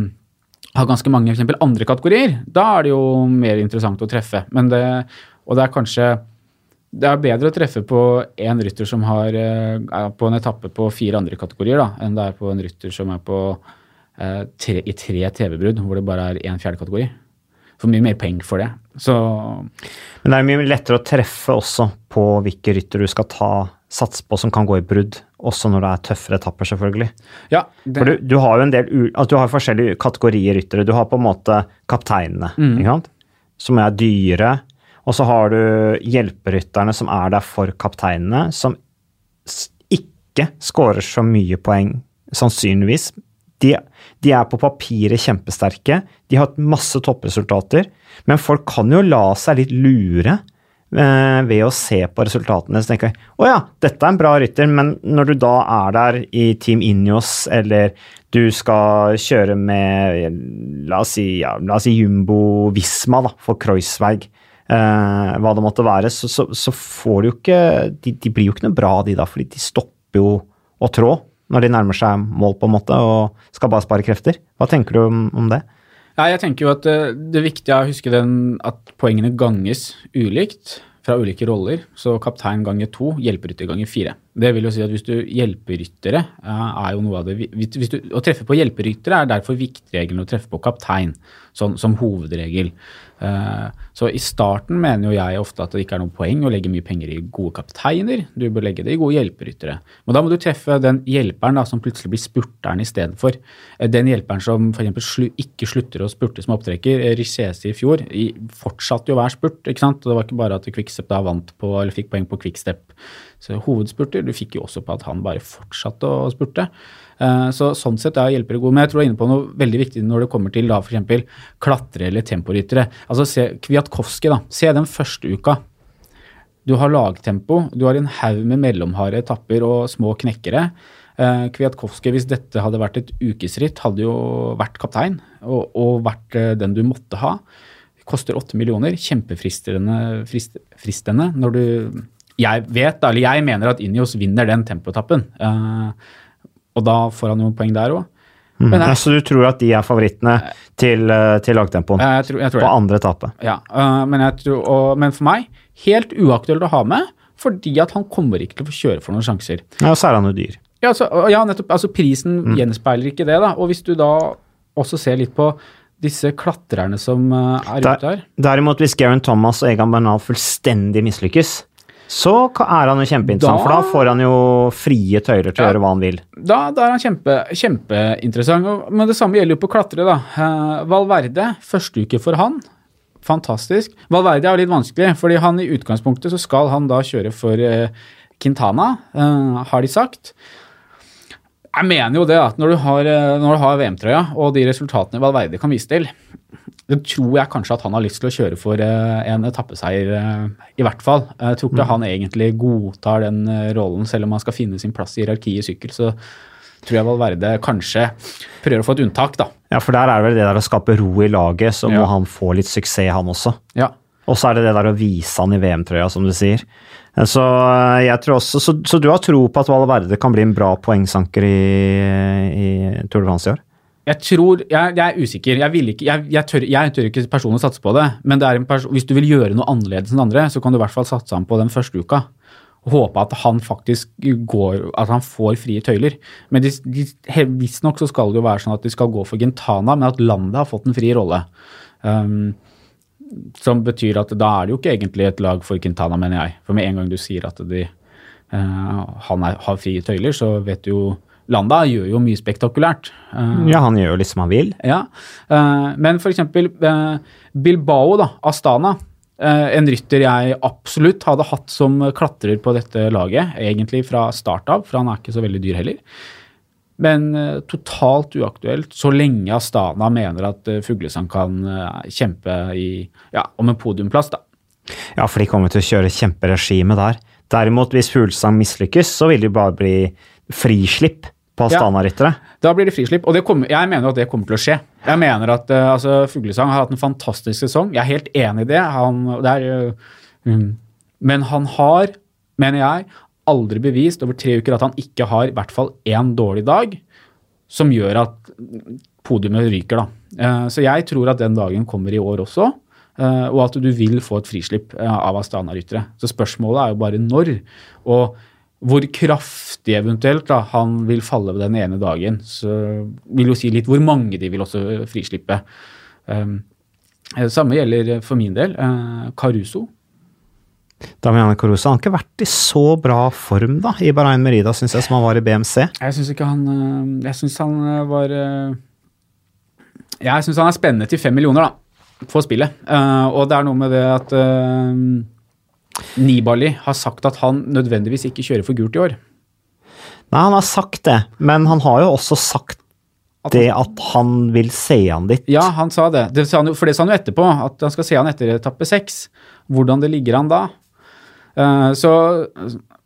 har ganske mange for eksempel andre kategorier, da er det jo mer interessant å treffe. Det, og det er kanskje det er bedre å treffe på en rytter som har eh, er på en etappe på fire andre kategorier, da, enn det er på en rytter som er på eh, tre, i tre TV-brudd, hvor det bare er én fjerde kategori. For mye mer penger for det. Så Men det er mye lettere å treffe også på hvilke rytter du skal ta sats på som kan gå i brudd, også når det er tøffere etapper, selvfølgelig. ja, det, For du, du har jo en del altså du har forskjellige kategorier ryttere. Du har på en måte kapteinene, ikke sant? som er dyre. Og så har du hjelperytterne som er der for kapteinene, som ikke scorer så mye poeng, sannsynligvis. De, de er på papiret kjempesterke, de har hatt masse toppresultater, men folk kan jo la seg litt lure ved å se på resultatene. Så tenker jeg å ja, dette er en bra rytter, men når du da er der i Team Injos, eller du skal kjøre med la oss si, ja, la oss si Jumbo Visma da, for Kreuzweig, eh, hva det måtte være, så, så, så får du jo ikke de, de blir jo ikke noe bra, de da, fordi de stopper jo å trå når de nærmer seg mål, på en måte, og skal bare spare krefter. Hva tenker du om det? Ja, jeg tenker jo at eh, det viktige er å huske den, at poengene ganges ulikt fra ulike roller. Så kaptein ganger to, hjelperytter ganger fire. Det vil jo si at hvis du hjelperyttere eh, er jo noe av det hvis du, Å treffe på hjelperyttere er derfor viktigere enn å treffe på kaptein, sånn som hovedregel. Eh, Så i starten mener jo jeg ofte at det ikke er noe poeng å legge mye penger i gode kapteiner. Du bør legge det i gode hjelperyttere. Men da må du treffe den hjelperen da, som plutselig blir spurteren istedenfor. Eh, Den hjelperen som f.eks. Slu, ikke slutter å spurte som opptrekker. Eh, Richese i fjor i, fortsatte jo hver spurt, ikke sant. Det var ikke bare at Quickstep da vant på, eller fikk poeng på Quickstep. Så hovedspurter, du fikk jo også på at han bare fortsatte å spurte. Eh, Så sånn sett er hjelpere gode. Men jeg tror du er inne på noe veldig viktig når det kommer til da f.eks. klatre- eller temporyttere. Altså se Kwiatkowski, da. Se den første uka. Du har lagtempo, du har en haug med mellomharde etapper og små knekkere. Eh, Kwiatkowski, hvis dette hadde vært et ukesritt, hadde jo vært kaptein og, og vært eh, den du måtte ha. Koster åtte millioner. Kjempefristende frist, fristende når du Jeg vet, eller jeg mener at Injos vinner den tempoetappen. Eh, og da får han jo poeng der òg. Mm. Ja, så du tror at de er favorittene til, eh, til lagtempoen Jeg tror, jeg tror på andre etappe? Ja, øh, men, tror, og, men for meg, helt uaktuelt å ha med, fordi at han kommer ikke til å få kjøre for noen sjanser. Ja, og så er han jo dyr. Ja, altså, ja nettopp. Altså, prisen Mm. gjenspeiler ikke det, da. Og hvis du da også ser litt på disse klatrerne som øh, er Der- ute her Derimot, hvis Garen Thomas og Egan Bernal fullstendig mislykkes, så er han jo kjempeinteressant, Da- for da får han jo frie tøyler til å gjøre hva han vil. Da, da er han kjempe, kjempeinteressant. Men det samme gjelder jo på klatre, da. Eh, Valverde, første uke for han. Fantastisk. Valverde er litt vanskelig, fordi han i utgangspunktet så skal han da kjøre for eh, Quintana, eh, har de sagt. Jeg mener jo det, at når du har, har VM-trøya og de resultatene Valverde kan vise til, det tror jeg kanskje at han har lyst til å kjøre for eh, en etappeseier, eh, i hvert fall. Jeg tror ikke han egentlig godtar den eh, rollen, selv om han skal finne sin plass i hierarkiet i sykkel. Så tror jeg Valverde kanskje prøver å få et unntak, da. Ja, for der er det vel det der å skape ro i laget, så Ja. må han få litt suksess, han også. Ja. Og så er det det der å vise han i VM-trøya, som du sier. Så jeg tror også, så, så du har tro på at Valverde kan bli en bra poengsanker i, i Tour de France i år? Jeg tror, jeg, jeg er usikker. Jeg, ikke, jeg, jeg, tør, jeg tør ikke personlig satse på det. Men det er en perso- hvis du vil gjøre noe annerledes enn andre, så kan du i hvert fall satse ham på den første uka. Og håpe at han faktisk går, at han får frie tøyler. Men de, de, visstnok så skal det jo være sånn at de skal gå for Gentana, men at landet har fått en fri rolle. Um, som betyr at da er det jo ikke egentlig et lag for Quintana, mener jeg. For med en gang du sier at de, uh, han er, har frie tøyler, så vet du jo Landa gjør jo mye spektakulært. Eh, Ja, han gjør jo litt som han vil. ja, eh, men eksempel eh, Bilbao, da, Astana. en rytter jeg absolutt hadde hatt som klatrer på dette laget, egentlig fra start av, for han er ikke så veldig dyr heller. Men totalt uaktuelt så lenge Astana mener at Fuglesang kan kjempe i, ja, om en podiumplass, da. Ja, for de kommer til å kjøre kjemperegime der. Derimot, hvis Fuglesang mislykkes, så vil det bare bli frislipp på Astana-ryttere. Da blir det frislipp, og det kommer, jeg mener at det kommer til å skje. Jeg mener at uh, altså, Fuglesang har hatt en fantastisk sesong. Jeg er helt enig i det. Han, det er, mm. Men han har, mener jeg, aldri bevist over tre uker at han ikke har i hvert fall én dårlig dag som gjør at podiumet ryker. Da. Uh, Så jeg tror at den dagen kommer i år også, og at du vil få et frislipp av Astana-ryttere. Så spørsmålet er jo bare når. Og hvor kraftig eventuelt da, han vil falle ved den ene dagen, så vil jo si litt hvor mange de vil også frislippe. Um, eh, samme gjelder for min del. uh, Caruso. Damiano Caruso han har ikke vært i så bra form da, i Bahrain Merida, syns jeg, som han var i BMC. Jeg syns ikke han eh, Jeg syns han eh, var eh, Jeg syns han er spennende til fem millioner, da, for spillet. Uh, og det er noe med det at eh, Nibali har sagt at han nødvendigvis ikke kjører for gult i år. Nei, han har sagt det, men han har jo også sagt At det at han vil se han dit. Ja, han sa det. det sa han for det sa han jo etterpå, at han skal se han etter etappe seks. Hvordan det ligger an da. Uh, så,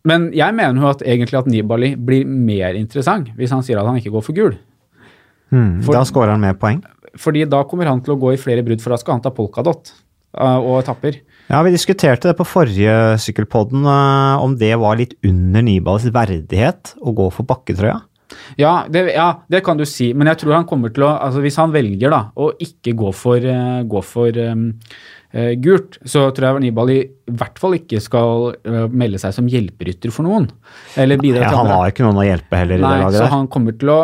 men jeg mener jo at egentlig at Nibali blir mer interessant hvis han sier at han ikke går for gul. Mm, For- da scorer han mer poeng. Fordi da kommer han til å gå i flere brudd, for da skal han ta polkadott uh, og etapper. Ja, Vi diskuterte det på forrige sykkelpodden, eh, om det var litt under Nibals verdighet å gå for bakketrøya. Ja det, ja, det kan du si, men jeg tror han kommer til å altså Hvis han velger da å ikke gå for, eh, gå for um, uh, gult, så tror jeg Nibali i hvert fall ikke skal uh, melde seg som hjelperytter for noen. Eller bidra Ja, til han har ikke noen å hjelpe heller i Nei, det laget så der. han kommer til å,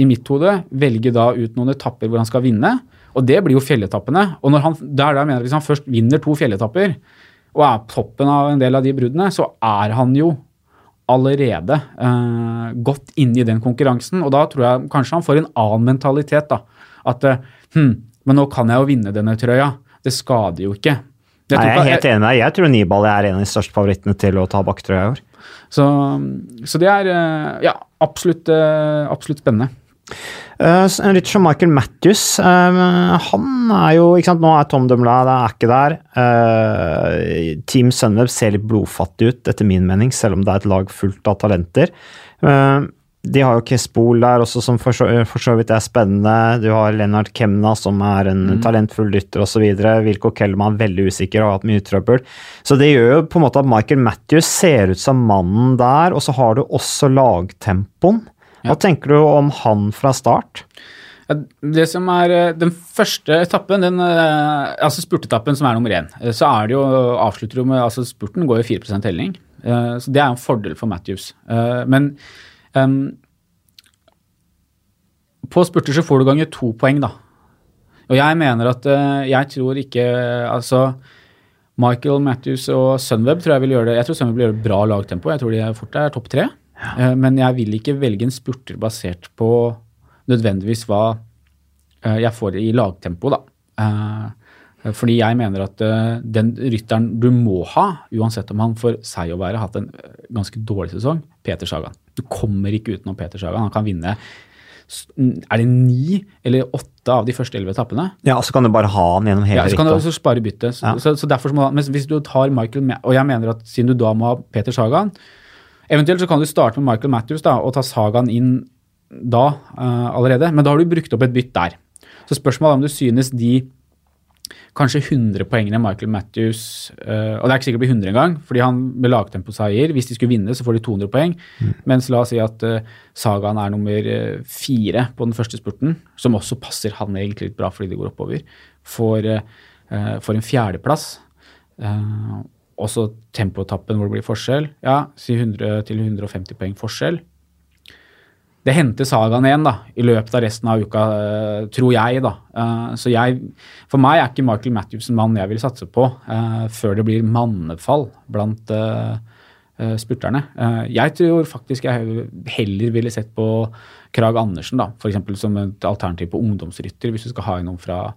i mitt hode, velge da ut noen etapper hvor han skal vinne. Og det blir jo fjelletappene. Og når han, der, der mener hvis han først vinner to fjelletapper, og er på toppen av en del av de bruddene, så er han jo allerede eh, godt inne i den konkurransen. Og da tror jeg kanskje han får en annen mentalitet. da. At eh, hm, men nå kan jeg jo vinne denne trøya. Det skader jo ikke. Jeg Nei, jeg er helt enig med deg. Jeg tror Nibal er en av de største favorittene til å ta bakketrøya i år. så, så det er eh, ja, absolutt, eh, absolutt spennende. En rytter som Michael Matthews, eh, han er jo ikke sant, Nå er Tom Dumla det er ikke der. Eh, Team Sunweb ser litt blodfattig ut, etter min mening, selv om det er et lag fullt av talenter. Eh, de har jo Kespol der også, som for så, vidt er spennende. Du har Lennart Kemna, som er en talentfull rytter osv. Wilco er veldig usikker og har hatt mye trøbbel. Så det gjør jo på en måte at Michael Matthews ser ut som mannen der, og så har du også lagtempoen. Hva tenker du om han fra start? Det som er eh, Den første etappen, den, eh, altså spurtetappen som er nummer én, eh, så er det jo avslutter jo med altså Spurten går jo 4% telling, så det er en fordel for Matthews. Men um, på spurter så får du ganger to poeng, da. Og jeg mener at jeg tror ikke Altså Michael Matthews og Sunweb tror jeg vil gjøre det Jeg tror Sunweb vil gjøre bra lagtempo. Jeg tror de fort er topp tre. Ja. Men jeg vil ikke velge en spurter basert på nødvendigvis hva eh, jeg får i lagtempo, da. Eh, fordi jeg mener at eh, den rytteren du må ha, uansett om han for seg å være hatt en ganske dårlig sesong, Peter Sagan. Du kommer ikke utenom Peter Sagan. Han kan vinne er det ni eller åtte av de første elleve etappene? Ja, så kan du bare ha han gjennom hele ja, så kan du også spare byttet. Så, ja. så, så, derfor må, men hvis du tar Michael med, Og jeg mener at siden du da må ha Peter Sagan Eventuelt så kan du starte med Michael Matthews da, og ta Sagan inn da uh, allerede, men da har du brukt opp et bytt der. Så spørsmålet er om du synes de kanskje 100 poengene Michael Matthews uh, Og det er ikke sikkert det blir 100 engang, fordi han med lagtemposeier Hvis de skulle vinne, så får de 200 poeng. Mm. Mens la oss si at uh, Sagaen er nummer fire på den første spurten, som også passer han egentlig litt bra fordi det går oppover, får, får en fjerdeplass. og så tempoetappen hvor det blir forskjell. Ja, si 100 til 150 poeng forskjell det henter sagaen igjen da, i løpet av resten av uka, uh, tror jeg. da. Uh, så jeg, For meg er ikke Michael Matthews en mann jeg vil satse på uh, før det blir mannefall blant spurterne. jeg tror faktisk jeg heller ville sett på Krag Andersen da, for som et alternativ på ungdomsrytter, hvis du skal ha inn noen fra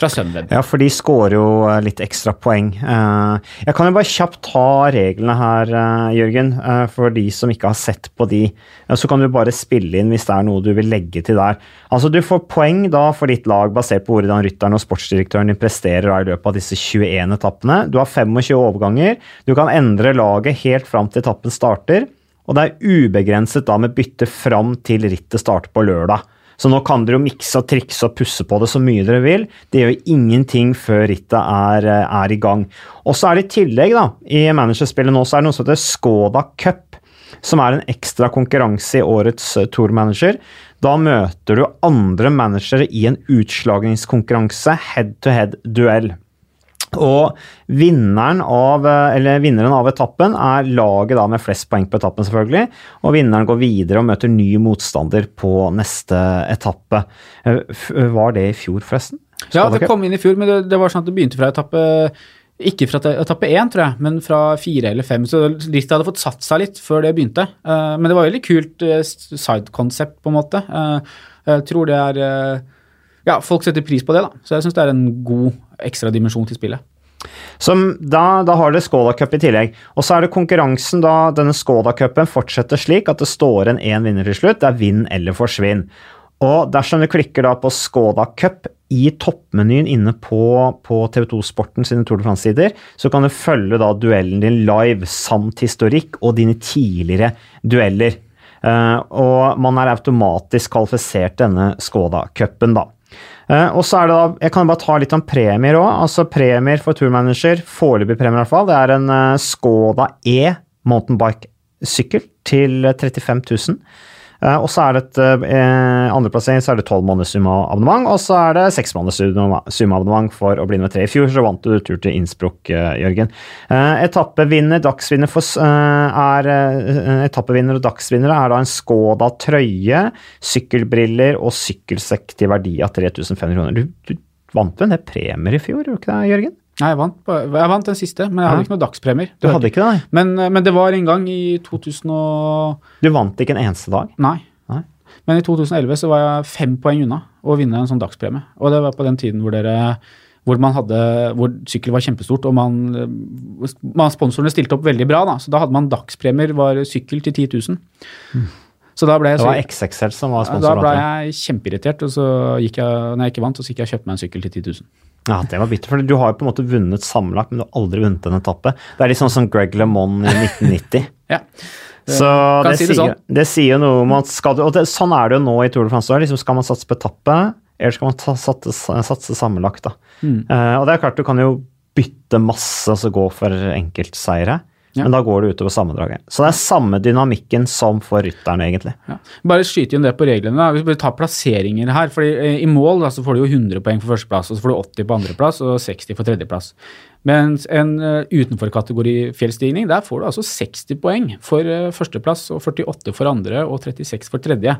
fra Sunweb. Ja, for de scorer jo eh, litt ekstra poeng. Eh, jeg kan jo bare kjapt ta reglene her, eh, Jørgen, for de som ikke har sett på de. Så kan du bare spille inn hvis det er noe du vil legge til der. Altså, Du får poeng da for ditt lag basert på hvordan rytteren og sportsdirektøren din presterer i løpet av disse 21 etappene. Du har 25 overganger. Du kan endre laget helt fram til etappen starter. Og det er ubegrenset da med bytte fram til rittet starter på lørdag. Så nå kan dere jo mikse og trikse og pusse på det så mye dere vil. Det gjør ingenting før rittet er, eh, er i gang. Og så er det i tillegg, da, i managerspillet nå, så er det noe som heter Skoda Cup. Som er en ekstra konkurranse i årets uh, Tour Manager. Da møter du andre managere i en utslagningskonkurranse, head-to-head-duell. Og vinneren av, eller vinneren av etappen er laget med flest poeng på etappen, selvfølgelig. Og vinneren går videre og møter ny motstander på neste etappe. Eh, var det i fjor, forresten? Ja, det kom inn i fjor, men det, det var sånn at det begynte fra etappe ikke fra etappe én, tror jeg, men fra fire eller fem. Så lista hadde fått satt seg litt før det begynte. Eh, men det var veldig kult eh, side-concept, på en måte. Jeg tror det er ja, folk setter pris på det, da. Så jeg syns det er en god ekstra dimensjon til spillet. Som da, da har dere Skoda Cup i tillegg. Og så er det konkurransen da denne Skoda Cupen fortsetter slik at det står en én vinner til slutt. Det er vinn eller forsvinn. Og dersom du klikker da på Skoda Cup i toppmenyen inne på, på TV2 Sporten sine Tour de France-sider, så kan du følge da duellen din live samt historikk og dine tidligere dueller. Uh, og man er automatisk kvalifisert denne Skoda-cupen, da. Uh, og så er det da, Jeg kan bare ta litt om premier òg. Altså premier for turmanager, foreløpig premier i hvert fall, det er en uh, Skoda E mountainbike-sykkel til 35 000. Eh, og så er det et eh, andreplassering så er det tolv måneders sumabonnement, og så er det seks måneders sumabonnement for å bli nummer tre. I fjor så vant du tur til Innsbruck, eh, Jørgen. Etappevinner, dagsvinner for, er Etappevinner og dagsvinnere er da en Skoda trøye, sykkelbriller og sykkelsekk til verdi av 3500 kroner. Du, du vant vel en del premier i fjor, gjorde du ikke det, Jørgen? Nei, jeg vant, jeg vant, den siste, men jeg hadde ikke noen dagspremier. Du hadde ikke det? Men, men, det var en gang i 2000 og... Du vant ikke en eneste dag? Nei. Nei. Men i 2011 så var jeg fem poeng unna å vinne en sånn dagspremie. Og det var på den tiden hvor dere hvor man hadde, hvor sykkel var kjempestort, og man, man, sponsorene stilte opp veldig bra. da, så Da hadde man dagspremier, var sykkel til 10 000. Mm. Så da ble jeg, det var XXL som var sponsor? Da ble jeg kjempeirritert, og så gikk jeg, når jeg ikke vant, så gikk jeg og kjøpte meg en sykkel til 10 000. Ja, det var bitter, for du har jo på en måte vunnet sammenlagt, men du har aldri vunnet en etappe. Det er litt sånn som Greg LeMond i 1990. ja. Så det, si det, sier, sånn. det, sier, jo noe om at skal du, og det, Sånn er det jo nå i Tour de France. Liksom skal man satse på etappe, eller skal man ta, satse, satse sammenlagt? da. Mm. Uh, og det er klart, du kan jo bytte masse, altså gå for enkeltseiere. Ja. men da går det utover sammendraget. Så det er samme dynamikken som for rytterne, egentlig. Ja. Bare skyte inn det på reglene. da. Vi tar plasseringer her. fordi eh, I mål da, så får du jo 100 poeng for førsteplass, og så får du 80 på andreplass og 60 for tredjeplass. Mens en uh, utenfor-kategori fjellstigning, der får du altså 60 poeng for uh, førsteplass og 48 for andre og 36 for tredje.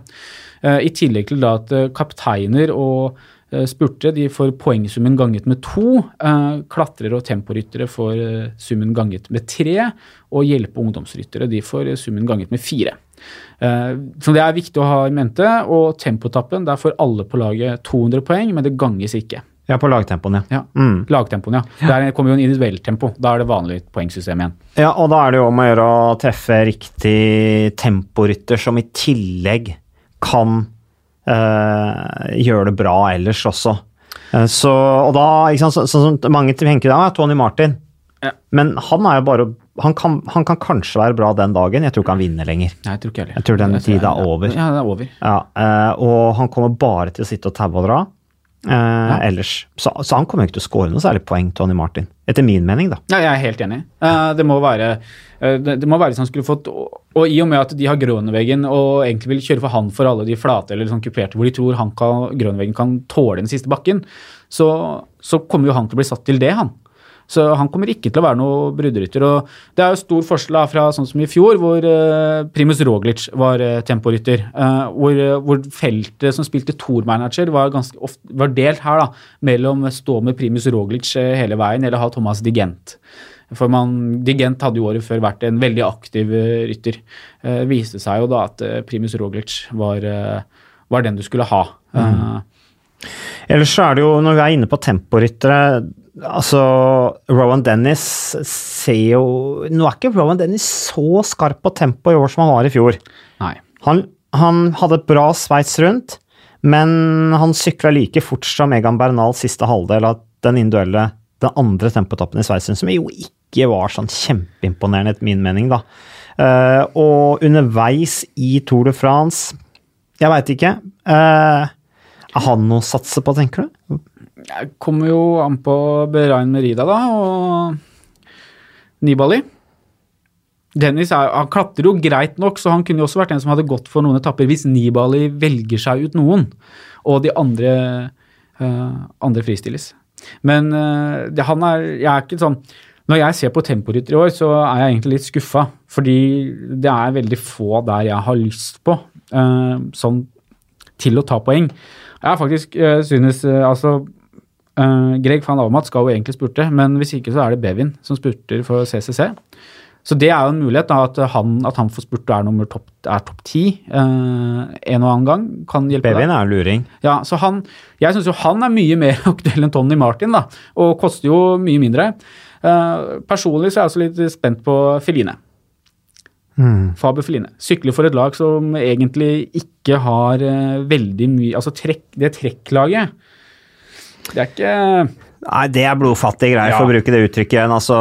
Uh, I tillegg til da at eh, kapteiner og eh, spurtere de får poengsummen ganget med to. Eh, klatrere og temporyttere får eh, summen ganget med tre. Og hjelpe- og ungdomsryttere de får eh, summen ganget med fire. Eh, Så det er viktig å ha i mente. Og tempotappen, der får alle på laget 200 poeng, men det ganges ikke. Ja, på lagtempoen, ja. Ja. Mm. Lagtempoen, ja. Der kommer jo en individuell tempo. Da er det vanlig poengsystem igjen. Ja, og da er det jo om å gjøre å treffe riktig temporytter, som i tillegg kan eh, gjøre det bra ellers også. Eh, så, og da, sant, så, sånn som mange tenker da, ja, Tony Martin. Ja. Men han er jo bare han kan, han kan kanskje være bra den dagen, jeg tror ikke han vinner lenger. Nei, jeg tror ikke heller. Jeg tror den tiden er over. Ja, det er over. Ja, eh, og han kommer bare til å sitte og taue og dra. Eh, ellers. Så, så han kommer ikke til å score noe særlig poeng, Tony Martin. Etter min mening, da. Ja, jeg er helt enig. Uh, det må være uh, det, det må være sånn skulle fått og, og i og med at de har Grønveggen og egentlig vil kjøre for han for alle de flate eller sånn kuperte hvor de tror han kan, Grønveggen kan tåle den siste bakken, så, så kommer jo han til å bli satt til det, han. Så han kommer ikke til å være noe brudderytter. og Det er jo stor forskjell fra sånn som i fjor, hvor uh, Primus Roglic var uh, temporytter. eh, hvor, eh, hvor feltet som spilte Tour-manager, var, ofte, var delt her da, mellom stå med Primus Roglic eh, hele veien eller ha Thomas Digent. For man, Digent hadde jo året før vært en veldig aktiv eh, rytter. Det viste seg jo da at eh, Primus Roglic var, eh, var den du skulle ha. Eh, Ellers er det jo, når vi er inne på temporyttere Altså, Rowan Dennis ser jo Nå er ikke Rowan Dennis så skarp på tempo i år som han var i fjor. nei. Han, han hadde et bra sveits rundt, men han sykla like fort som Egan Bernal siste halvdel av den individuelle, den andre tempotappen i sveits rundt, som jo ikke var sånn kjempeimponerende, etter min mening, da. Uh, og underveis i Tour de France Jeg veit ikke. Uh, er han noe å satse på, tenker du? Det kommer jo an på Berain Merida, da, og Nibali. Dennis er, han klatrer jo greit nok, så han kunne jo også vært en som hadde gått for noen etapper hvis Nibali velger seg ut noen, og de andre, uh, andre fristilles. Men uh, det, han er Jeg er ikke sånn Når jeg ser på temporytter i år, så er jeg egentlig litt skuffa, fordi det er veldig få der jeg har lyst på, uh, sånn til å ta poeng. Jeg faktisk synes altså eh, Greg van Avermaet skal jo egentlig spurte, men hvis ikke så er det Bevin som spurter for CCC. Så det er jo en mulighet, da, at han, at han får spurt og er nummer topp topp ti eh, en og annen gang. Kan hjelpe deg. Bevin er luring. Ja, så han, Jeg syns jo han er mye mer aktuell enn Tony Martin, da, og koster jo mye mindre. Uh, personlig så er jeg også litt spent på Feline. Faber Feline. Sykler for et lag som egentlig ikke har veldig mye Altså trekk, det trekklaget Det er ikke Nei, det er blodfattige greier, for å bruke det uttrykket igjen. Altså,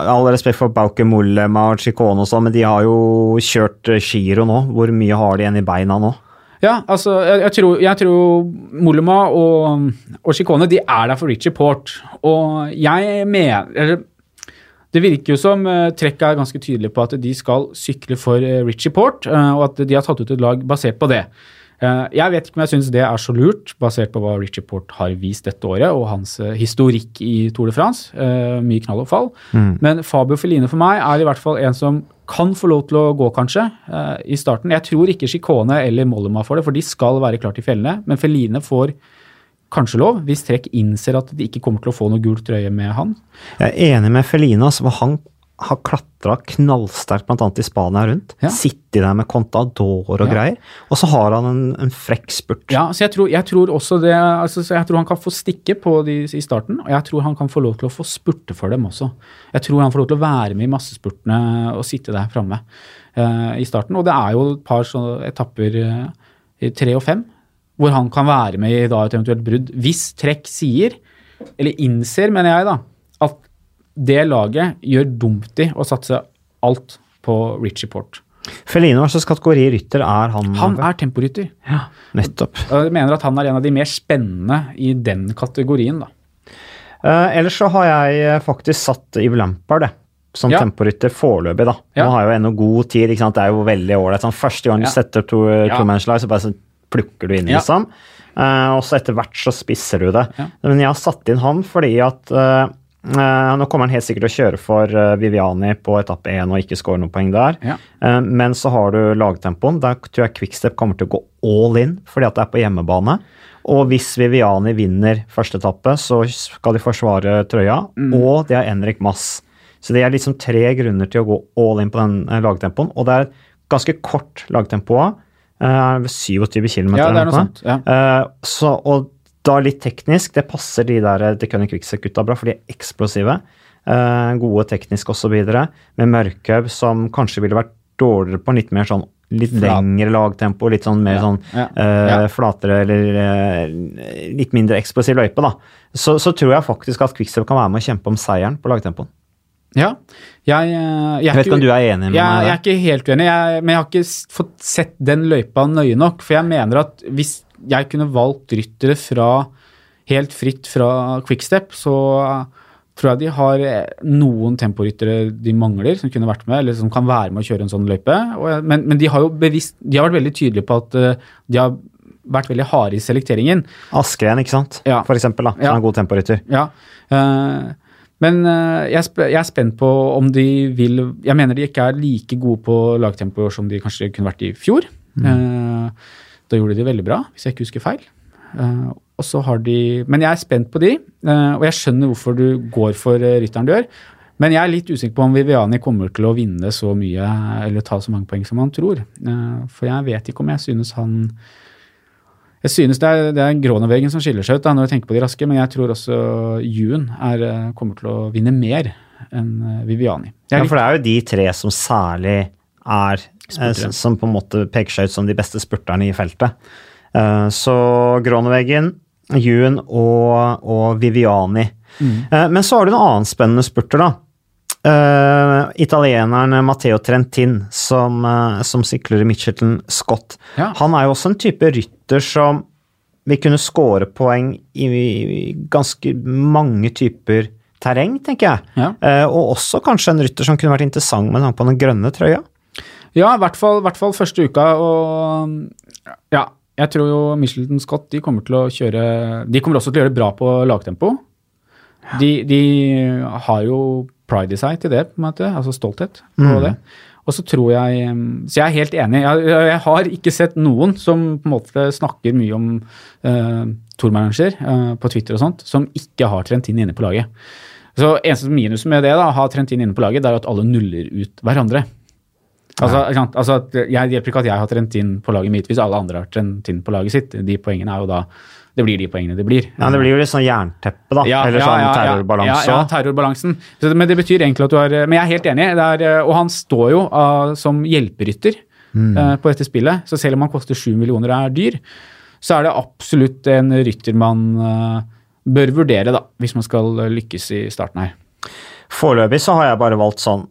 all respekt for Bauke Mollema og Chicone og sånn, men de har jo kjørt eh, Giro nå. Hvor mye har de igjen i beina nå? Ja, altså, jeg, jeg tror, jeg tror Mollema og, og Chicone de er der for Richie Port. Og jeg mener Det virker jo som uh, Trekk er ganske tydelig på at de skal sykle for eh, Richie Port, eh, og at de har tatt ut et lag basert på det. Eh, jeg vet ikke om jeg syns det er så lurt, basert på hva Richie Port har vist dette året, og hans eh, historikk i Tour de France. Eh, mye knall og fall. Men Fabio Feline for meg er i hvert fall en som kan få lov til å gå, kanskje, i starten. Jeg tror ikke Chicone eller Mollema får det, for de skal være klart i fjellene. Men Feline får kanskje lov, hvis Trekk innser at de ikke kommer til å få noe gult trøye med han. Jeg er enig med Feline, altså, for han har klatra knallsterkt bl.a. i Spania rundt. Ja. Sittet der med Contador og Ja. greier. Og så har han en, en frekk spurt. Ja, så jeg tror, jeg tror også det altså, så Jeg tror han kan få stikke på de i starten, og jeg tror han kan få lov til å få spurte for dem også. Jeg tror han får lov til å være med i massespurtene og sitte der framme uh, i starten. Og det er jo et par sånne etapper uh, tre og fem hvor han kan være med i da, et eventuelt brudd. Hvis Trekk sier, eller innser, mener jeg, da, det laget gjør dumt i å satse alt på Richie Port. Felino, hva slags kategori rytter er han? Han er temporytter. Ja, nettopp. Jeg mener at han er en av de mer spennende i den kategorien, da. Uh, ellers så har jeg eh, faktisk satt Iv Lampard, det. som Ja. temporytter foreløpig, da. Ja. Nå har jeg jo ennå god tid, ikke sant. Det er jo veldig ålreit. Sånn, første gang du Ja. setter to, Ja. to lag, så bare så plukker du inn, liksom. Uh, og så etter hvert så spisser du det. Men jeg har satt inn han fordi at eh, eh, Nå kommer han helt sikkert til å kjøre for uh, Viviani på etappe 1 og ikke score noen poeng der. Ja. Uh, men så har du lagtempoen. Der tror jeg Quickstep kommer til å gå all in fordi at det er på hjemmebane. Og hvis Viviani vinner første etappe, så skal de forsvare trøya. Mm. Og de har Henrik Mass. Så det er liksom tre grunner til å gå all in på den lagtempoen. Og det er ganske kort lagtempo òg. 27 km. Ja, det er noe sånt. Ja. Så, og da litt teknisk, det passer de der The Cunning Quickset-gutta bra, for de er eksplosive. eh, gode teknisk osv. Med Mørkhaug, som kanskje ville vært dårligere på litt mer sånn litt lengre lagtempo, litt sånn mer Ja, sånn ja, eh, ja. flatere eller eh, litt mindre eksplosiv løype, da. Så, så tror jeg faktisk at Quickstep kan være med å kjempe om seieren på lagtempoen. ja. Jeg, jeg, Jeg vet ikke om du er enig med jeg, meg jeg er ikke helt uenig, jeg, men jeg har ikke fått sett den løypa nøye nok. For jeg mener at hvis jeg kunne valgt ryttere fra helt fritt fra quickstep, så eh, tror jeg de har eh, noen temporyttere de mangler, som kunne vært med, eller som kan være med å kjøre en sånn løype. Men, men de har jo bevisst, de har vært veldig tydelige på at eh, de har vært veldig harde i selekteringen. Askren, ikke sant? Ja. For eksempel, da, som Ja. er god temporytter. Ja. Uh, men eh, jeg, er jeg er spent på om de vil Jeg mener de ikke er like gode på lagtempo som de kanskje kunne vært i fjor. Eh, da gjorde de det veldig bra, hvis jeg ikke husker feil. Uh, og så har de Men jeg er spent på de, uh, og jeg skjønner hvorfor du går for uh, rytteren du gjør. Men jeg er litt usikker på om Viviani kommer til å vinne så mye eller ta så mange poeng som han tror. For jeg vet ikke om jeg synes han jeg synes det er, det er Gråneveggen som skiller seg ut da, når jeg tenker på de raske, men jeg tror også Juen er, kommer til å vinne mer enn Viviani. Ja, for det er jo de tre som særlig er eh, Som på en måte peker seg ut som de beste spurterne i feltet. Eh, Så Groneveggen, Juen og, og Viviani. Eh, Men så har du en annen spennende spurter, da. Eh, italieneren Matteo Trentin, som, eh, som sykler i Mitchelton Scott. Ja. Han er jo også en type rytter som vil kunne score poeng i, i ganske mange typer terreng, tenker jeg. Ja. Eh, og også kanskje en rytter som kunne vært interessant med tanke på den grønne trøya. Ja, i hvert hvert fall første uka. Og ja, jeg tror jo Michelton Scott de kommer til å kjøre De kommer også til å gjøre det bra på lagtempo. De, de har jo pride i seg til det, på en måte, altså stolthet på det. Og så tror jeg Så jeg er helt enig. Jeg, jeg har ikke sett noen som på en måte snakker mye om uh, tourmanager uh, på Twitter og sånt, som ikke har Trentin inne på laget. Så eneste minus med det, da, å ha Trentin inne på laget, det er at alle nuller ut hverandre. Altså, altså jeg, Det hjelper ikke at jeg har Trentin på laget mitt hvis alle andre har Trentin på laget sitt. De poengene er jo da Det blir de poengene det blir. Ja, Det blir jo litt sånn jernteppe, da. Ja, Eller sånn ja, ja. terrorbalanse. Ja, ja, terrorbalansen. Så, men det betyr egentlig at du har Men jeg er helt enig, er, eh, og han står jo uh, som hjelperytter eh, på dette spillet. Så selv om han koster sju millioner og er dyr, så er det absolutt en rytter man uh, bør vurdere, da, hvis man skal eh, lykkes i starten her. Foreløpig så har jeg bare valgt sånn eh,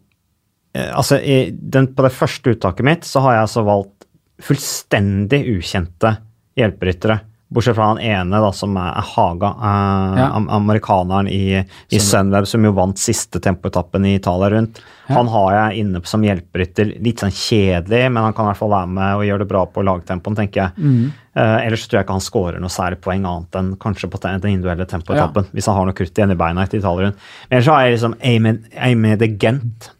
Altså, i den, på det første uttaket mitt så har jeg altså valgt fullstendig ukjente hjelperyttere. Bortsett fra han ene, da, som er Haga, eh, Ja. amerikaneren i, i Sunweb, som jo vant siste tempoetappen i Italia rundt. Ja. Han har jeg inne som hjelperytter. Litt sånn kjedelig, men han kan i hvert fall være med og gjøre det bra på lagtempoen, tenker jeg. Mm. Eh, ellers tror jeg ikke han scorer noe særlig poeng annet enn kanskje på den individuelle tempoetappen, hvis han har noe krutt igjen i beina etter Italia rundt. Men ellers så har jeg liksom Amy Aimee de Gent.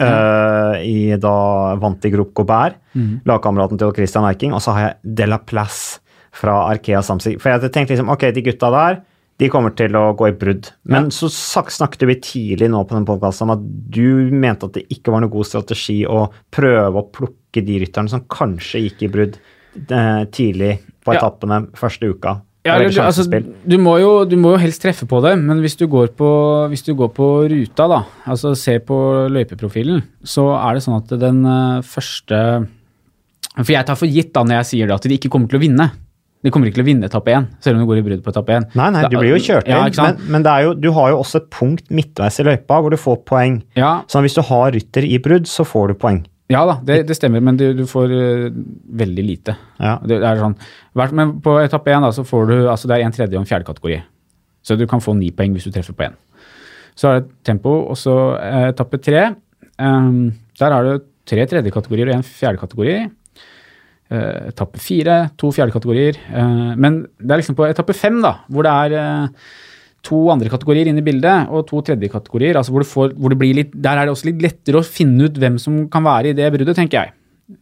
Eh, i da vant i Grop Gobert, Mm. lagkameraten til Christian Eiking, og så har jeg De La Place fra Arkea Samsig. For jeg tenkte liksom, ok, de gutta der, de kommer til å gå i brudd. Men Ja. så snakket vi tidlig nå på den podkasten om at du mente at det ikke var noe god strategi å prøve å plukke de rytterne som kanskje gikk i brudd eh, tidlig på Ja. etappene første uka. Ja, er eller, du, altså, du, må jo, du må jo helst treffe på det, men hvis du går på, hvis du går på ruta, da, altså ser på løypeprofilen, så er det sånn at den eh, første For jeg tar for gitt da når jeg sier det, at de ikke kommer til å vinne. De kommer ikke til å vinne etappe én, selv om de går i brudd på etappe én. Nei, nei, du blir jo kjørt inn, Ja, men, men det jo, du har jo også et punkt midtveis i løypa hvor du får poeng. Ja, Så hvis du har rytter i brudd, så får du poeng. Ja da, det, det stemmer, men du, du får uh, veldig lite. Ja. Det er sånn, men på etappe én så får du altså det er en tredje og en fjerde kategori. Så du kan få ni poeng hvis du treffer på én. Så er det tempo, og så uh, etappe tre. Um, der har du tre tredje kategorier og en fjerdekategori. Uh, etappe fire, to fjerdekategorier. Uh, men det er liksom på etappe fem, da, hvor det er to andre kategorier inn i bildet og to tredjekategorier. Altså hvor, du får, hvor det blir litt, der er det også litt lettere å finne ut hvem som kan være i det bruddet, tenker jeg.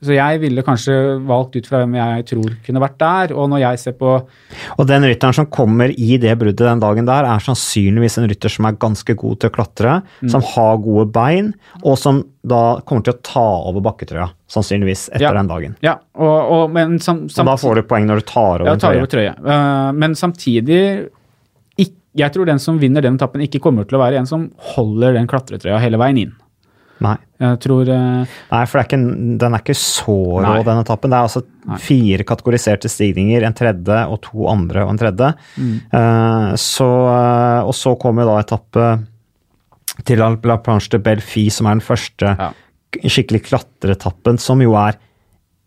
Så jeg ville kanskje valgt ut fra hvem jeg tror kunne vært der. Og når jeg ser på Og den rytteren som kommer i det bruddet den dagen der, er sannsynligvis en rytter som er ganske god til å klatre, mm. som har gode bein, og som da kommer til å ta over bakketrøya, sannsynligvis, etter ja. den dagen. Ja, og, og, men sam, og da får du poeng når du tar over ja, tar over trøye. Uh, men samtidig Jeg tror den som vinner den etappen, ikke kommer til å være en som holder den klatretrøya hele veien inn. Nei. Jeg tror uh, Nei, for er ikke, den er ikke så rå, den etappen. Det er altså nei. fire kategoriserte stigninger, en tredje og to andre og en tredje. Mm. Uh, så, uh, og så kommer da etappe til La Planche de Belfi, som er den første ja. skikkelig klatreetappen, som jo er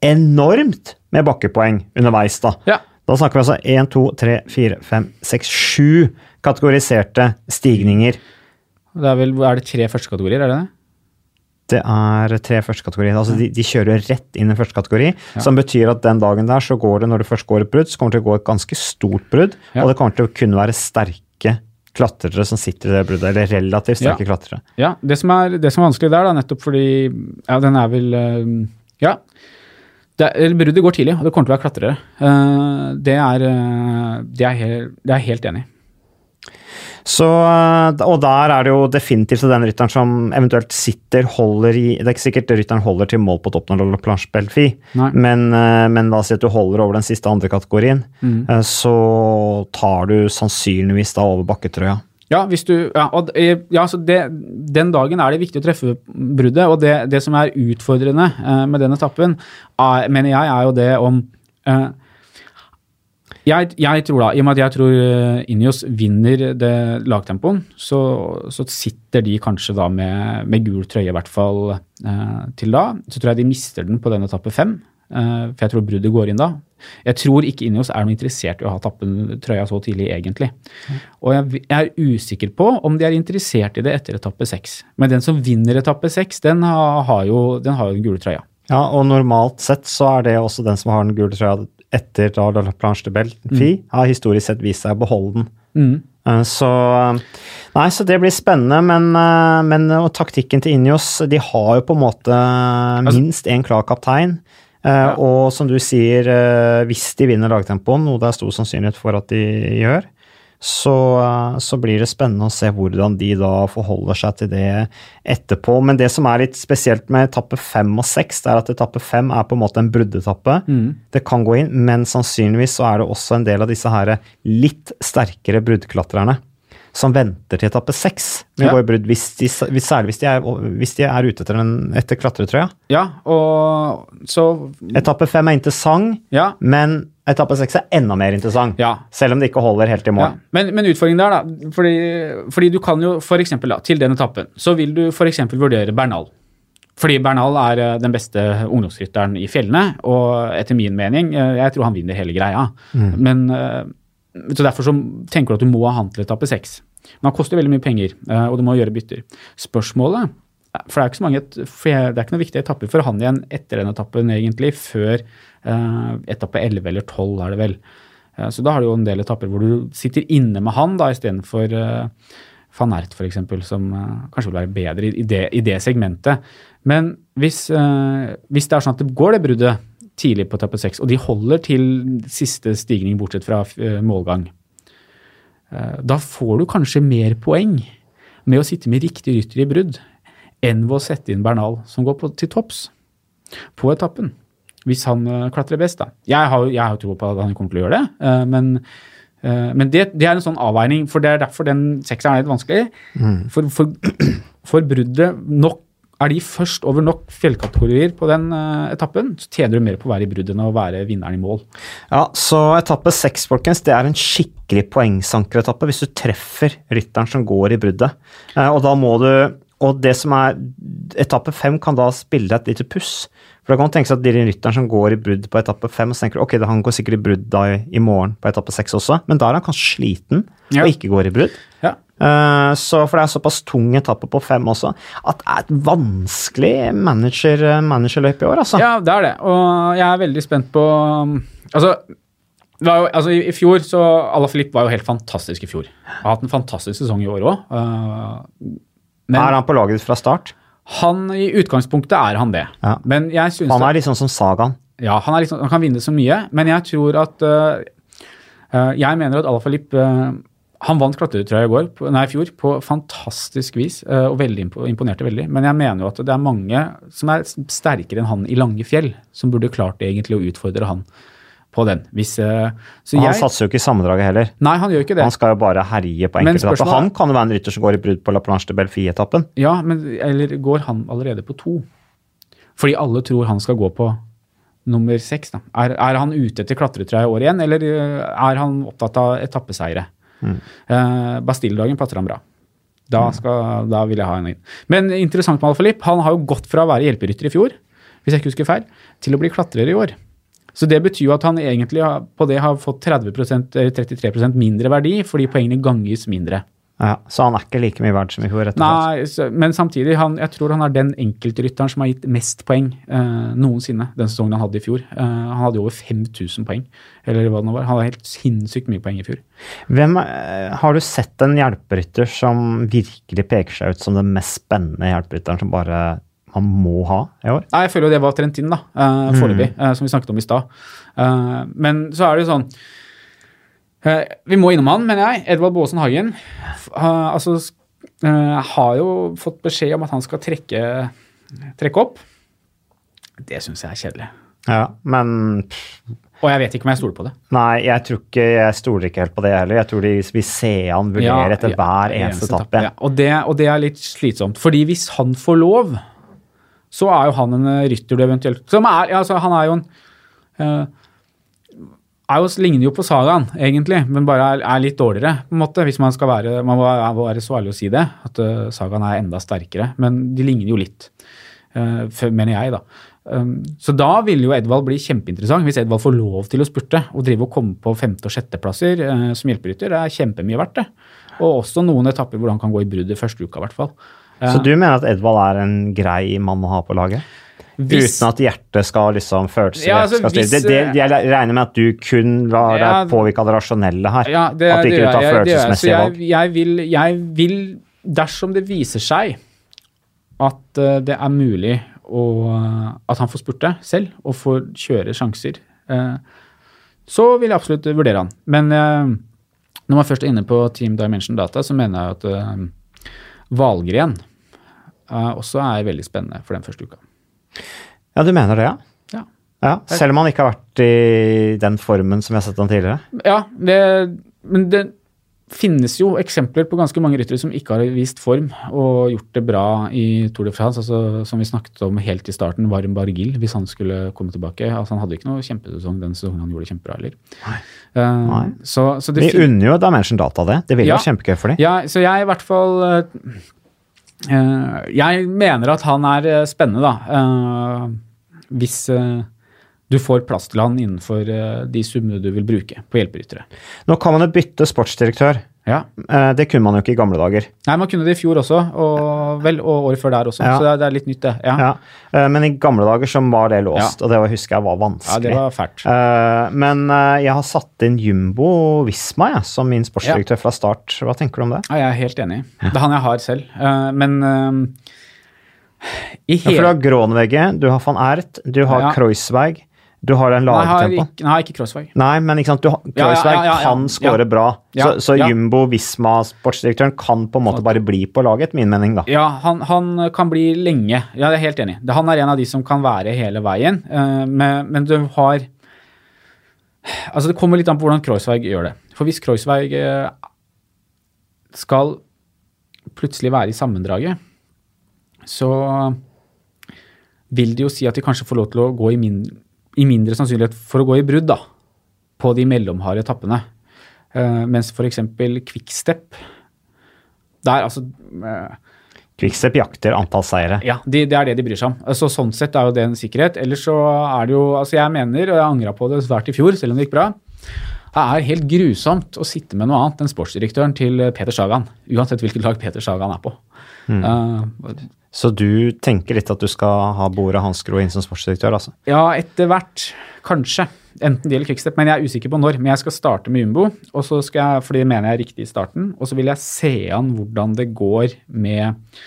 enormt med bakkepoeng underveis, da. Ja. Da snakker vi altså én, to, tre, fire, fem, seks, sju kategoriserte stigninger. Det er, vel, er det tre første kategorier, er det det? det er tre første kategorier. Altså de, de, kjører rett inn i første kategori, ja. som betyr at den dagen der så går det, når det først går et brudd, så kommer det til å gå et ganske stort brudd, ja. og det kommer til å kunne være sterke klatrere som sitter i det bruddet, eller relativt sterke ja. klatrere. Ja, det som, er, det som, er, vanskelig der, da, nettopp fordi ja, den er vel eh, Ja. Det, bruddet går tidlig, og det kommer til å være klatrere. Uh, det, er, uh, det, er helt, det er helt enig i. Så, eh, og der er det jo definitivt den rytteren som eventuelt sitter, holder i Det er ikke sikkert rytteren holder til mål på toppen av La Planche Belfi, men, eh, men la oss si at du holder over den siste andre kategorien, mm. Eh, så tar du sannsynligvis da over bakketrøya. Ja, du, ja, og, ja det, den dagen er det viktig å treffe bruddet. Og det, det som er utfordrende med den etappen, er, mener jeg, er jo det om eh, jeg, jeg, tror da, I og med at jeg tror eh, Inios vinner det lagtempoen, så, så, sitter de kanskje da med, med gul trøye, i hvert fall eh, til da. Så tror jeg de mister den på den etappe fem, eh, for jeg tror bruddet går inn da. Jeg tror ikke Inios er noe interessert i å ha tappen trøya så tidlig, egentlig. Og jeg, jeg, er usikker på om de er interessert i det etter etappe seks. Men den som vinner etappe seks, den har, har jo den gule trøya. Ja, og normalt sett så er det også den som har den gule trøya etter da La Planche de Belfi, mm. har historisk sett vist seg å beholde den. Mm. Eh, så Nei, så det blir spennende, men, eh, men og taktikken til Injos De har jo på en måte altså, minst én klar kaptein. Eh, ja. Og som du sier, hvis de vinner lagtempoen, noe det er stor sannsynlighet for at de gjør, så, så, blir det spennende å se hvordan de da forholder seg til det etterpå. Men det som er litt spesielt med etappe fem og seks, det er at etappe fem er på en måte en bruddetappe. Mm. Det kan gå inn, men sannsynligvis så er det også en del av disse her litt sterkere bruddklatrerne som venter til etappe seks med ja. å gå i brudd, hvis de, hvis, særlig hvis de, er, hvis de er ute etter, en, etter klatretrøya. Ja, og så Etappe fem er interessant, ja. men etappe seks er enda mer interessant. Ja. Selv om det ikke holder helt i mål. Ja. Men, men, utfordringen der, da fordi, fordi du kan jo f.eks. til den etappen, så vil du f.eks. vurdere Bernal. Fordi Bernal er eh, den beste ungdomsrytteren i fjellene, og etter min mening eh, Jeg tror han vinner hele greia. Mm. Men eh, så Derfor så tenker du at du må ha han til etappe seks. Men han koster veldig mye penger, og du må gjøre bytter. Spørsmålet For det er ikke så mange, det er ikke noe viktige etapper for han igjen etter den etappen, egentlig, før etappe 11 eller 12, er det vel. Uh, så da har du jo en del etapper hvor du sitter inne med han da istedenfor uh, van Ert f.eks., som uh, kanskje vil være bedre i det, i det segmentet. Men hvis, uh, hvis, det er sånn at det går det bruddet tidlig på etappe 6, og de holder til siste stigning bortsett fra målgang, da får du kanskje mer poeng med å sitte med riktig rytter i brudd enn ved å sette inn Bernal, som går på, til topps på etappen. Hvis han klatrer best, da. Jeg har jo tro på at han kommer til å gjøre det, men Eh, men det, det, er en sånn avveining, for det er derfor den sekseren er litt vanskelig. Mm. For, for, for, bruddet nok Er de først over nok fjellkategorier på den uh, etappen, så tjener du mer på å være i bruddet enn å være vinneren i mål. Ja, så etappe seks, folkens, det er en skikkelig poengsankeretappe hvis du treffer rytteren som går i bruddet. Uh, og da må du og det som er Etappe fem kan da spille deg et lite puss. For da kan man tenke seg at de rytteren som går i brudd på etappe fem, så tenker du ok, han går sikkert i brudd da i, i morgen på etappe seks også, men da er han kanskje sliten ja. og ikke går i brudd. Ja. Uh, så, for det er såpass tung etappe på fem også, at det er et vanskelig manager, managerløp i år, altså. Ja, det er det. Og jeg er veldig spent på Altså, jo, altså i, i fjor så Alaphilippe var jo helt fantastisk i fjor. Har hatt en fantastisk sesong i år òg. men er han på laget fra start? Han i utgangspunktet er han det. Ja. Men jeg synes Han er sånn som Sagaen. Ja, han, liksom, han kan vinne så mye, men jeg tror at uh, Jeg mener at Alaphilippe uh, Han vant klatretrøya i går, nei, i fjor på fantastisk vis og veldig imponerte veldig. Men jeg mener jo at det er mange som er sterkere enn han i lange fjell, som burde klart egentlig å utfordre han på den. Hvis, så han jeg, satser jo ikke i sammendraget heller. nei, han gjør ikke det. Han skal jo bare herje på Men enkeltetappe. Han kan jo være en rytter som går i brudd på La Planche de Belfie-etappen. Ja, men eller går han allerede på to? Fordi alle tror han skal gå på nummer seks. Da. Er, er han ute etter klatretrøya i år igjen, eller øh, er han opptatt av etappeseire? Mm. Uh, Bastilledagen passer han bra. Da, skal, da vil jeg ha en inn. Men interessant med Alfa han har jo gått fra å være hjelperytter i fjor, hvis jeg ikke husker feil, til å bli klatrer i år. Så det betyr jo at han egentlig på det har fått 30 eller 33% mindre verdi, fordi poengene ganges mindre. Ja, så han er ikke like mye verdt som i fjor. Nei, så, men samtidig, han, jeg tror han er den enkeltrytteren som har gitt mest poeng eh, noensinne den sesongen han hadde i fjor. Eh, han hadde jo over 5000 poeng, eller hva det nå var. Han hadde helt sinnssykt mye poeng i fjor. Hvem, eh, har du sett en hjelperytter som virkelig peker seg ut som den mest spennende hjelperytteren som bare man må ha i år? Nei, jeg føler jo det var Trentin, da, uh, foreløpig, eh, som vi snakket om i stad. Eh, men så er det jo sånn eh, Vi må innom han, mener jeg. Edvard Baasen Hagen altså, eh, har jo fått beskjed om at han skal trekke, trekke opp. Det syns jeg er kjedelig. Ja, men Og jeg vet ikke om jeg stoler på det. nei, jeg tror ikke jeg stoler ikke helt på det heller. Jeg tror de vil se han vurdere etter hver eneste etappe. Ja, og, det, og det er litt slitsomt. Fordi hvis han får lov, så er jo han en eh, rytter du eventuelt som er, altså, Han er jo en eh, er jo, Ligner jo på Sagaen, egentlig, men bare er, er litt dårligere. på en måte, hvis Man skal være, man må må være så ærlig å si det, at uh, Sagaen er enda sterkere. Men de ligner jo litt, uh, for- mener jeg, da. Um, så da vil jo Edvald bli kjempeinteressant, hvis Edvald får lov til å spurte og drive og komme på femte- og sjetteplasser uh, som hjelperytter. Det er kjempemye verdt, det. Og også noen etapper hvor han kan gå i brudd i første uka, i hvert fall. Eh, Så du mener at Edvald er en grei mann å ha på laget? Hvis- Uten at hjertet skal liksom følelser Ja, altså, skal hvis, det, det, Jeg regner med at du kun lar Ja, deg påvirke av det rasjonelle her. Ja, det, at du ikke tar jeg. Jeg. Følelsesmessige jeg, valg. jeg, vil, jeg vil, dersom det viser seg at uh, det er mulig å, at han får spurte selv og får kjøre sjanser, uh, så vil jeg absolutt vurdere han. Men uh, når man først er inne på Team Dimension Data, så mener jeg at eh, Valgren eh, også er veldig spennende for den første uka. Ja, du mener det, ja? Ja. ja? Selv om han ikke har vært i den formen som vi har sett han tidligere? Ja, det, men det finnes jo eksempler på ganske mange ryttere som ikke har vist form og gjort det bra i Tour de France. altså Som vi snakket om helt i starten, Varm Bargil, hvis han skulle komme tilbake. altså Han hadde ikke noe kjempesesong den sesongen han gjorde det kjempebra heller. Uh, Nei. Så, så det Vi unner jo Dimension Data det. Det vil Ja. være kjempegøy for dem. ja, så jeg i hvert fall eh, eh, Jeg mener at han er eh, spennende, da. Eh, hvis eh, du får plass til han innenfor eh, de summene du vil bruke på hjelperyttere. Nå kan man jo bytte sportsdirektør. Ja. Eh, Det kunne man jo ikke i gamle dager. Nei, man kunne det i fjor også, og vel, og året før der også. Ja. Så det er, det er litt nytt, det. Ja. Eh, Men i gamle dager så var det låst, og det var- husker jeg var vanskelig. Ja, det var fælt. Eh, Men jeg har satt inn Jumbo Visma jeg, som min sportsdirektør fra start. Hva tenker du om det? Ja, jeg er helt enig. Det er han jeg har selv. Men eh, i Ja, for du har Grånvegge, du har van Ert, du har Ja. Kreuzweig, du har en Nei, jeg har ikke, Crossway. Nei, men ikke sant, du, har- Ja, ja, ja, kan Ja. bra. Så, så. Jumbo Visma, sportsdirektøren, kan på en måte bare bli på laget, min mening, da. Ja, han, han kan bli lenge. Ja, jeg er helt enig. Han er en av de som kan være hele veien. eh, men, men du har Altså, det kommer litt an på hvordan Kreuzweig gjør det. For hvis Kreuzweig eh, skal plutselig være i sammendraget, så vil det jo si at de kanskje får lov til å gå i, min, i mindre sannsynlighet for å gå i brudd, da. På de mellomharde etappene. Uh, mens f.eks. Quickstep Der, altså uh, Quickstep jakter antall seire. ja, de, det er det de bryr seg om. Så Sånn sett er jo det en sikkerhet. Ellers så er det jo altså Jeg mener, og jeg angra på det svært i fjor, selv om det gikk bra, Det er helt grusomt å sitte med noe annet enn sportsdirektøren til Peter Sagan. Uansett hvilket lag Peter Sagan er på. Mm. Uh, så du tenker litt at du skal ha Bore Hansgro inn som sportsdirektør? altså? Ja, etter hvert. Kanskje. Enten det eller Quickstep, men jeg er usikker på når. Men jeg skal starte med Jumbo, og så skal jeg, fordi det mener jeg er riktig i starten. Og så vil jeg se an hvordan det går med,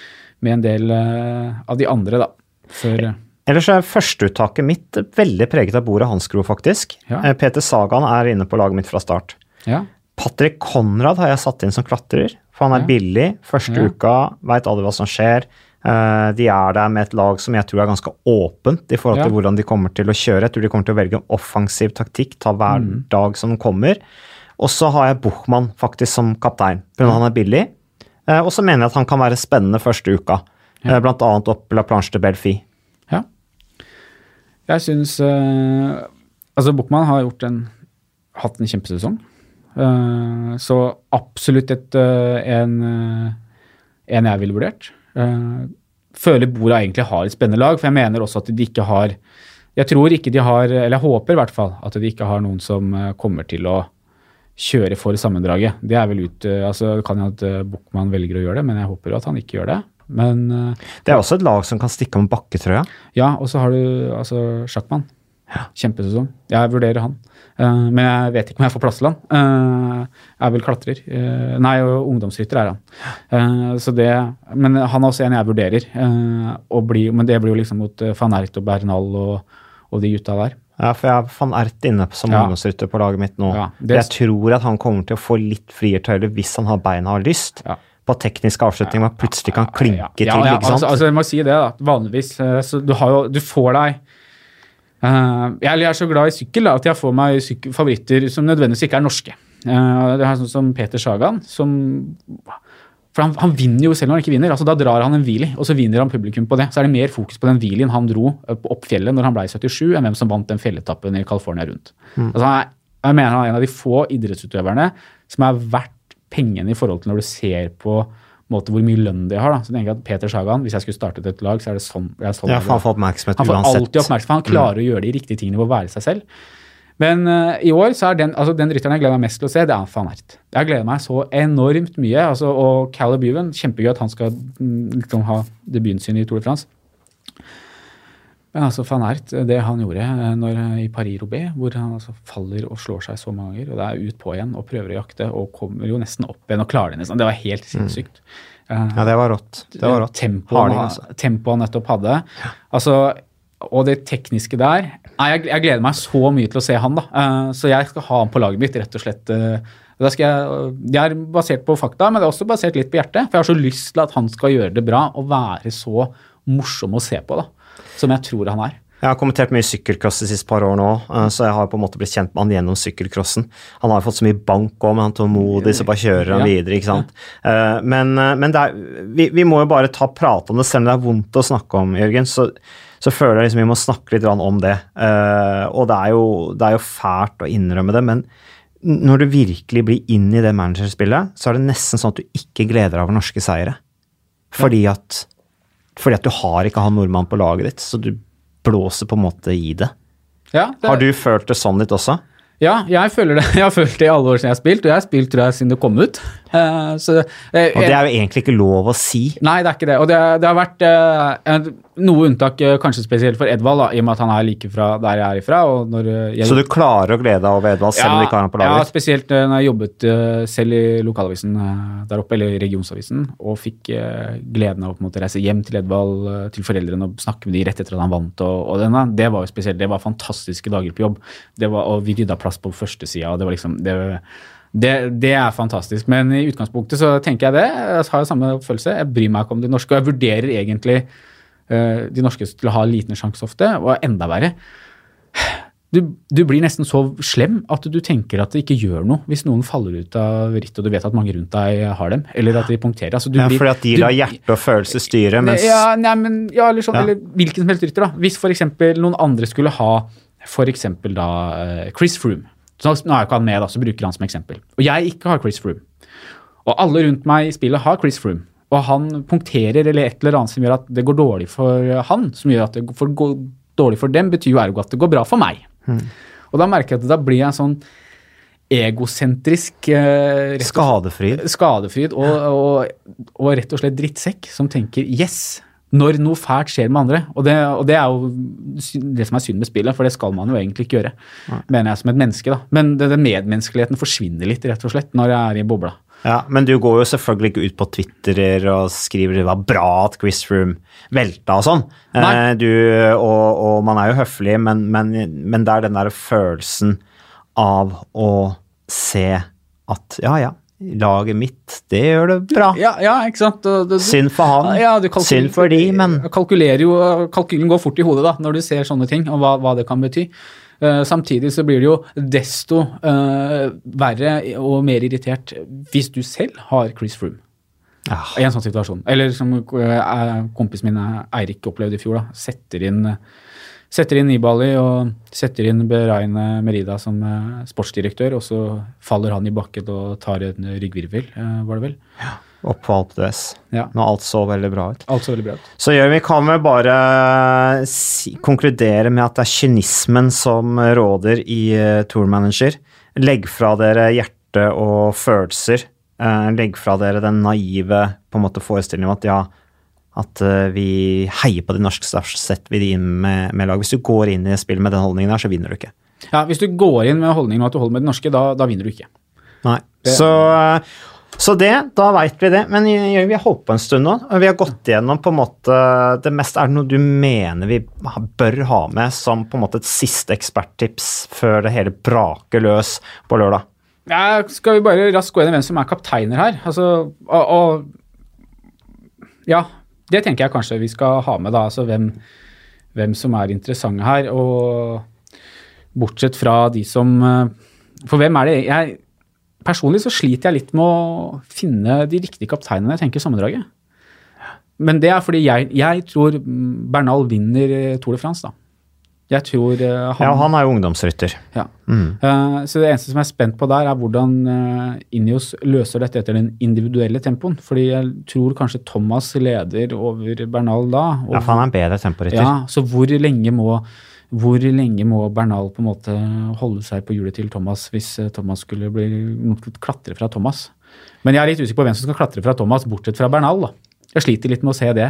med en del uh, av de andre, da. Før uh, Ellers er førsteuttaket mitt veldig preget av Bore Hansgro, faktisk. Ja. Eh, Peter Sagan er inne på laget mitt fra start. Ja. Patrick Konrad har jeg satt inn som klatrer, for han er billig. Første Ja. uka, veit alle hva som skjer. Eh, De er der med et lag som jeg tror er ganske åpent i forhold til Ja. hvordan de kommer til å kjøre. Jeg tror de kommer til å velge en offensiv taktikk, ta hver Mm. dag som kommer. Og så har jeg Buchmann faktisk som kaptein, pga. at han er billig. Eh, Og så mener jeg at han kan være spennende første uka, Ja. eh, blant annet opp La Planche de Belfi. Ja. Jeg syns Altså, Buchmann har gjort en, hatt en kjempesesong. Eh, så absolutt et, eh, en, eh, en jeg ville vurdert. Føler Bora egentlig har et spennende lag, for jeg mener også at de ikke har Jeg tror ikke de har, eller jeg håper i hvert fall, at de ikke har noen som kommer til å kjøre for sammendraget. Det er vel ut altså Det kan jo at Buchmann velger å gjøre det, men jeg håper jo at han ikke gjør det. Men Det er også et lag som kan stikke om bakketrøya. ja, og så har du altså Sjakkmann. Kjempesesong. Jeg vurderer han. Eh, men jeg vet ikke om jeg får plass til han. Uh, er vel klatrer. Eh, nei, ungdomsrytter er han. Eh, så det, men han er også en jeg vurderer. eh, og bli, men det blir jo liksom mot van Ert og Bernal og, og de gutta der. Ja, for jeg har van Ert inne som Ja. ungdomsrytter på laget mitt nå. Ja, det- Jeg tror at han kommer til å få litt friere tøyler hvis han har beina og har lyst. Ja. På teknisk avslutning, man plutselig kan klinke ja, til, ja, ja, ikke sant? Altså, altså, jeg må si det, da. Vanligvis eh, så du har jo Du får deg eh, jeg er så glad i sykkel da, at jeg får meg favoritter som nødvendigvis ikke er norske. Eh, det er sånn som Peter Sagan, som For han, han vinner jo selv når han ikke vinner. altså Da drar han en wheelie, og så vinner han publikum på det. Så er det mer fokus på den wheelien han dro eh, opp fjellet når han ble i 77, enn hvem som vant den fjelletappen i California rundt. Altså, han er, jeg mener han er en av de få idrettsutøverne som er verdt pengene i forhold til når du ser på måte, hvor mye lønn de har. Da. Så tenker jeg at Peter Sagan, Hvis jeg skulle startet et lag, så er det sånn. Jeg sånn Ja, for han får oppmerksomhet han får alltid oppmerksomhet. Han klarer å gjøre de riktige tingene ved å være seg selv. Men uh, i år så er den, altså den rytteren jeg gleder meg mest til å se, det er van Ert. Jeg gleder meg så enormt mye. Altså, og Caleb Ewan, kjempegøy at han skal mm, liksom, ha debuten sin i Tour de France. Men altså van Ert, det han gjorde eh, når, i Paris-Roubais, hvor han altså faller og slår seg så mange ganger, og det er ut på igjen og prøver å jakte, og kommer jo nesten opp igjen og klarer det nesten. Det var helt sinnssykt. Mm. Ja, det var rått. Det var rått. Tempoet han, altså. tempo han nettopp hadde. Altså, og det tekniske der Nei, jeg, jeg gleder meg så mye til å se han, da. Eh, så jeg skal ha han på laget mitt, rett og slett. eh, jeg, det er basert på fakta, men det er også basert litt på hjertet. For jeg har så lyst til at han skal gjøre det bra og være så morsom å se på, da. Som jeg tror han er. Jeg har kommentert mye sykkelcross de siste par år nå, eh, så jeg har på en måte blitt kjent med han gjennom sykkelcrossen. Han har fått så mye bank òg, men han tålmodig, så bare kjører han videre, ikke sant. Eh, Men, eh, men er, vi, vi må jo bare ta prate om det, selv om det er vondt å snakke om, Jørgen. Så, så føler jeg liksom vi må snakke litt om det. Og det er, jo, det er jo fælt å innrømme det, men når du virkelig blir inn i det managerspillet, så er det nesten sånn at du ikke gleder deg over norske seire. Fordi at, fordi at du har ikke han nordmann på laget ditt, så du blåser på en måte i det. Ja, det, Har du følt det sånn litt også? Ja, jeg føler det. Jeg har følt det i alle år siden jeg har spilt, og jeg har spilt tror jeg, siden det kom ut. Uh, så, uh, Og det er jo egentlig ikke lov å si. Nei, det er ikke det. Og det, det har vært uh, noe unntak, eh, kanskje spesielt for Edvald, da, i og med at han er like fra der jeg er ifra. Og når eh, jeg Så du klarer å glede deg over Edvald, selv om du ikke har han på Ja, spesielt eh, når jeg jobbet eh, selv i lokalavisen eh, der oppe, eller regionsavisen, og fikk eh, gleden av å på en måte reise hjem til Edvald, eh, til foreldrene og snakke med de rett etter at han vant. Og, og denne, det var jo spesielt. Det var fantastiske dager på jobb. Det var, og vi rydda plass på førstesida, det var liksom det, det, det er fantastisk. Men i utgangspunktet så tenker jeg det. Jeg har samme følelse. Jeg bryr meg ikke om de norske, og jeg vurderer egentlig uh, de norske til å ha liten sjanse ofte, og enda verre du, du blir nesten så slem at du tenker at det ikke gjør noe hvis noen faller ut av rittet og du vet at mange rundt deg har dem, eller at de punkterer. Altså, du Ja, blir- fordi at de lar hjerte og følelse styre, mens ja, nei, men, ja, eller, sånn, Ja. eller hvilken som helst rytter. da. Hvis f.eks. noen andre skulle ha f.eks. da eh, Chris Froome. Så nå er ikke han med, da, så bruker han som eksempel. Og jeg ikke har Chris Froome. Og alle rundt meg i spillet har Chris Froome. Og han punkterer eller et eller annet som gjør at det går dårlig for han, som gjør at det går dårlig for dem, betyr jo ergo at det går bra for meg. Og da merker jeg at da blir jeg sånn egosentrisk eh, Skadefryd. skadefryd og, og, og rett og slett drittsekk som tenker yes når noe fælt skjer med andre. Og det, og det er jo det som er synd med spillet, for det skal man jo egentlig ikke gjøre, mener jeg som et menneske. da. Men det, den medmenneskeligheten forsvinner litt, rett og slett, når jeg er i bobla. Ja, men du går jo selvfølgelig ikke ut på Twitterer og skriver det var bra at Chris Room velta og sånn. Nei. Eh, du, og, og man er jo høflig, men, men, men det er den der følelsen av å se at ja, ja, laget mitt, det gjør det bra. Ja, ja, ikke sant? Og du- Synd for han, Ja, du synd for de, men kalkulerer jo, Kalkylen går fort i hodet da, når du ser sånne ting, og hva, hva det kan bety. Uh, samtidig så blir det jo desto uh, verre og mer irritert hvis du selv har Chris Froome ja, i en sånn situasjon. Eller som uh, kompisen min Eirik opplevde i fjor. da, Setter inn, setter inn Nibali og setter inn Beraine Merida som eh, sportsdirektør, og så faller han i bakken og tar en ryggvirvel, eh, var det vel. opp på Alpe d'Huez. Ja. Når alt så veldig bra ut. Alt så veldig bra ut. Så Jørgen, vi kan vel bare si, konkludere med at det er kynismen som råder i uh, Tour Manager. Legg fra dere hjerte og følelser. Uh, legg fra dere den naive på en måte forestillingen om at ja, at eh, vi heier på de norske, så setter vi de inn med, med lag. Hvis du går inn i spillet med den holdningen her, så vinner du ikke. Ja, Hvis du går inn med holdningen at du holder med det norske, da, da vinner du ikke. Nei. Det- Så, så det, da veit vi det. Men Jørgen, vi har holdt på en stund nå. og Vi har gått gjennom på en måte det meste. Er det noe du mener vi bør ha med som på en måte et siste eksperttips før det hele braker løs på lørdag? Ja, skal vi bare raskt gå inn i hvem som er kapteiner her? Altså, og, og Ja, det tenker jeg kanskje vi skal ha med, da. Altså hvem, hvem som er interessante her. Og bortsett fra de som eh, For hvem er det jeg Personlig så sliter jeg litt med å finne de riktige kapteinene når jeg tenker sammendraget. Men det er fordi jeg, jeg tror Bernal vinner eh, Tour de France, da. Jeg tror eh, han Ja, han er jo ungdomsrytter. ja. Mm. Eh, så det eneste som jeg er spent på der, er hvordan uh, Ineos løser dette etter den individuelle tempoen. Fordi jeg tror kanskje Thomas leder over Bernal da. Ja, for han er en bedre temporytter. ja, så hvor lenge må hvor lenge må Bernal på en måte holde seg på hjulet til Thomas hvis eh, Thomas skulle bli klatre fra Thomas? Men jeg er litt usikker på hvem som skal klatre fra Thomas, bortsett fra Bernal. da. Jeg sliter litt med å se det.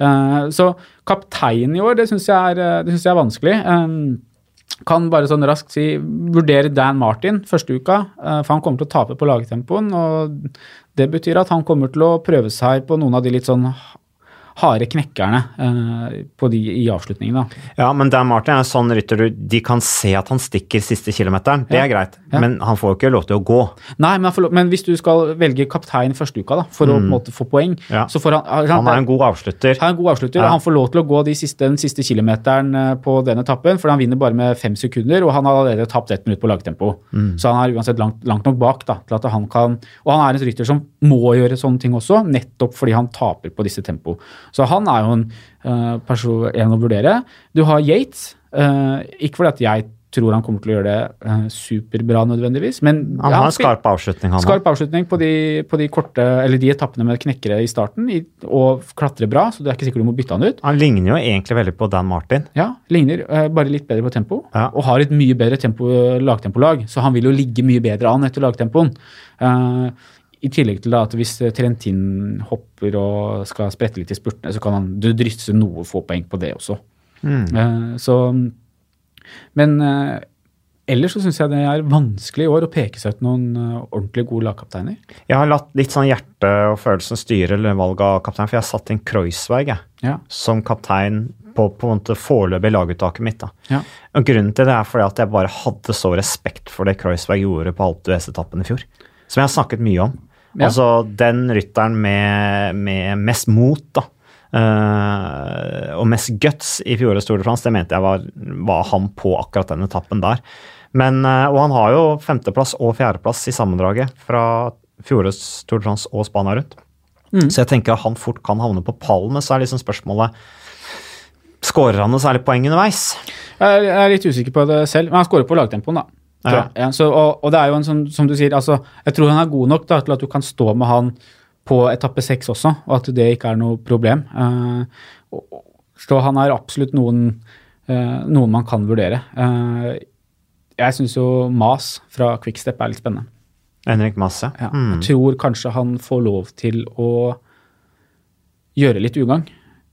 Eh, så kaptein i år, det syns jeg, eh, jeg er vanskelig. Eh, kan bare sånn raskt si vurdere Dan Martin første uka, for han kommer til å tape på lagtempoen. og Det betyr at han kommer til å prøve seg på noen av de litt sånn harde knekkerne eh, på de i avslutningen. da. Ja, men Dan Martin er en sånn rytter du De kan se at han stikker siste kilometeren. Det Ja. er greit. Ja. Men han får jo ikke lov til å gå. Nei, men, han lov- men hvis du skal velge kaptein første uka da, for å på en måte få poeng, Mm. Ja. så får han Han er en god avslutter. Han er en god avslutter, han får lov til å gå de siste, den siste kilometeren eh, på den etappen, for han vinner bare med fem sekunder, og han har allerede tapt ett minutt på lagtempo. Mm. Så han er uansett langt, langt nok bak da, til at han kan Og han er en rytter som må gjøre sånne ting også, nettopp fordi han taper på disse tempo. Så han er jo en uh, person en å vurdere. Du har Yates, Uh, ikke fordi at jeg tror han kommer til å gjøre det uh, superbra nødvendigvis, men Han ja, har en skarp avslutning, han Skarp avslutning på de, på de korte, eller de etappene med knekkere i starten, i, og klatrer bra, så det er ikke sikkert du må bytte han ut. Han ligner jo egentlig veldig på Dan Martin. Ja, ligner, Uh, bare litt bedre på tempo, Ja. og har et mye bedre tempo, lagtempolag, så han vil jo ligge mye bedre an etter lagtempoen. Eh, I tillegg til da at hvis eh, Trentin hopper og skal sprette litt i spurtene, så kan han du drysse noe få poeng på det også. Mm. så, men eh, ellers så syns jeg det er vanskelig i år å peke seg ut noen eh, ordentlig gode lagkapteiner. Jeg har latt litt sånn hjerte og følelsen styre valget av kaptein, for jeg har satt inn Kreuzweig jeg, Ja. som kaptein på på en måte foreløpig laguttaket mitt. Ja. Og Grunnen til det er fordi at jeg bare hadde så respekt for det Kreuzweig gjorde på Alpe d'Huez-etappen i fjor. Som jeg har snakket mye om. Ja. Altså den rytteren med, med mest mot, da. Uh, og mest guts i fjorårets Tour de France, det mente jeg var, var han på akkurat den etappen der. Men, uh, og han har jo femteplass og fjerdeplass i sammendraget fra fjorårets Tour de France og Spania rundt. Mm. Så jeg tenker at han fort kan havne på pallen, men så er liksom spørsmålet Skårer han noe særlig poeng underveis? Jeg er, litt usikker på det selv, men han skårer på lagtempoen, da. Ja. Ja, så, og, og det er jo en sånn, som du sier, altså, jeg tror han er god nok da, til at du kan stå med han på etappe seks også, og at det ikke er noe problem. Og- så han er absolutt noen, uh, noen man kan vurdere. Uh, Jeg syns jo Mas fra Quickstep er litt spennende. Henrik Mas, Ja. Mm. Jeg tror kanskje han får lov til å gjøre litt ugagn.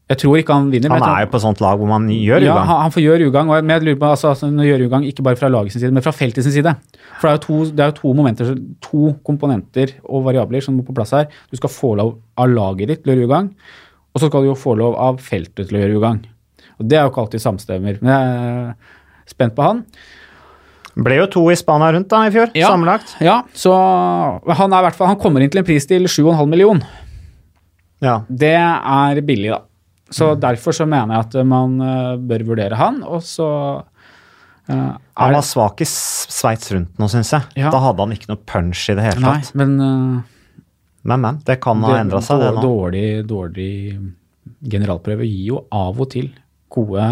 Jeg tror ikke han vinner. Han er jo på sånt lag hvor man gjør ja, ugagn. han, han får gjøre ugagn, og jeg- men jeg lurer på altså, altså, gjør ugagn ikke bare fra laget sin side, men fra feltet sin side. For det er jo to, det er jo to momenter, to komponenter og variabler som må på plass her. Du skal få lov av laget ditt til å gjøre ugagn, og så skal du jo få lov av feltet til å gjøre ugagn. Og det er jo ikke alltid samstemmer. Men jeg er spent på han. Ble jo to i Spania rundt da i fjor, Ja. sammenlagt. Ja, så han er i hvert fall Han kommer inn til en pris til 7,5 million. Ja. Det er billig, da. Så derfor så mener jeg at man eh, bør vurdere han, og så eh, Han var svak i Sveits rundt nå, syns jeg. Ja. Da hadde han ikke noe punch i det hele Nei, tatt. men uh, Men, men. Det kan ha endra seg, det nå. Dårlig, dårlig generalprøve gir jo av og til gode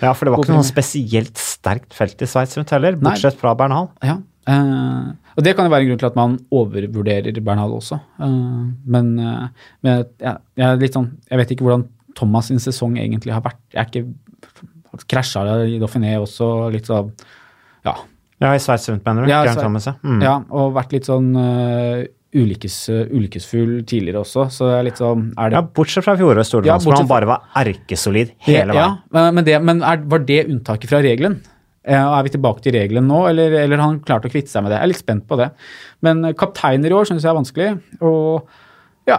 Ja, for det var ikke noe spesielt sterkt felt i Sveits rundt heller, Nei. bortsett fra Bernhal. Ja. Uh, og det kan jo være en grunn til at man overvurderer Bernhard også. Men men ja, jeg, er litt sånn, jeg vet ikke hvordan Thomas sin sesong egentlig har vært. Jeg er ikke Krasja i Dauphiné også, litt sånn Ja. Ja, i Sveits rundt, mener du? Ja, Thomas, ja. Mm. ja og vært litt sånn uh, ulykkes, ulykkesfull tidligere også, så det er litt sånn er det, Ja, bortsett fra fjorårets Tour hvor Ja, han bare var erkesolid hele veien. Ja, men, det, men er, var det unntaket fra regelen? Eh, Er vi tilbake til regelen nå, eller, eller har han klart å kvitte seg med det? Jeg er litt spent på det. Men kapteiner i år syns jeg er vanskelig. Og ja,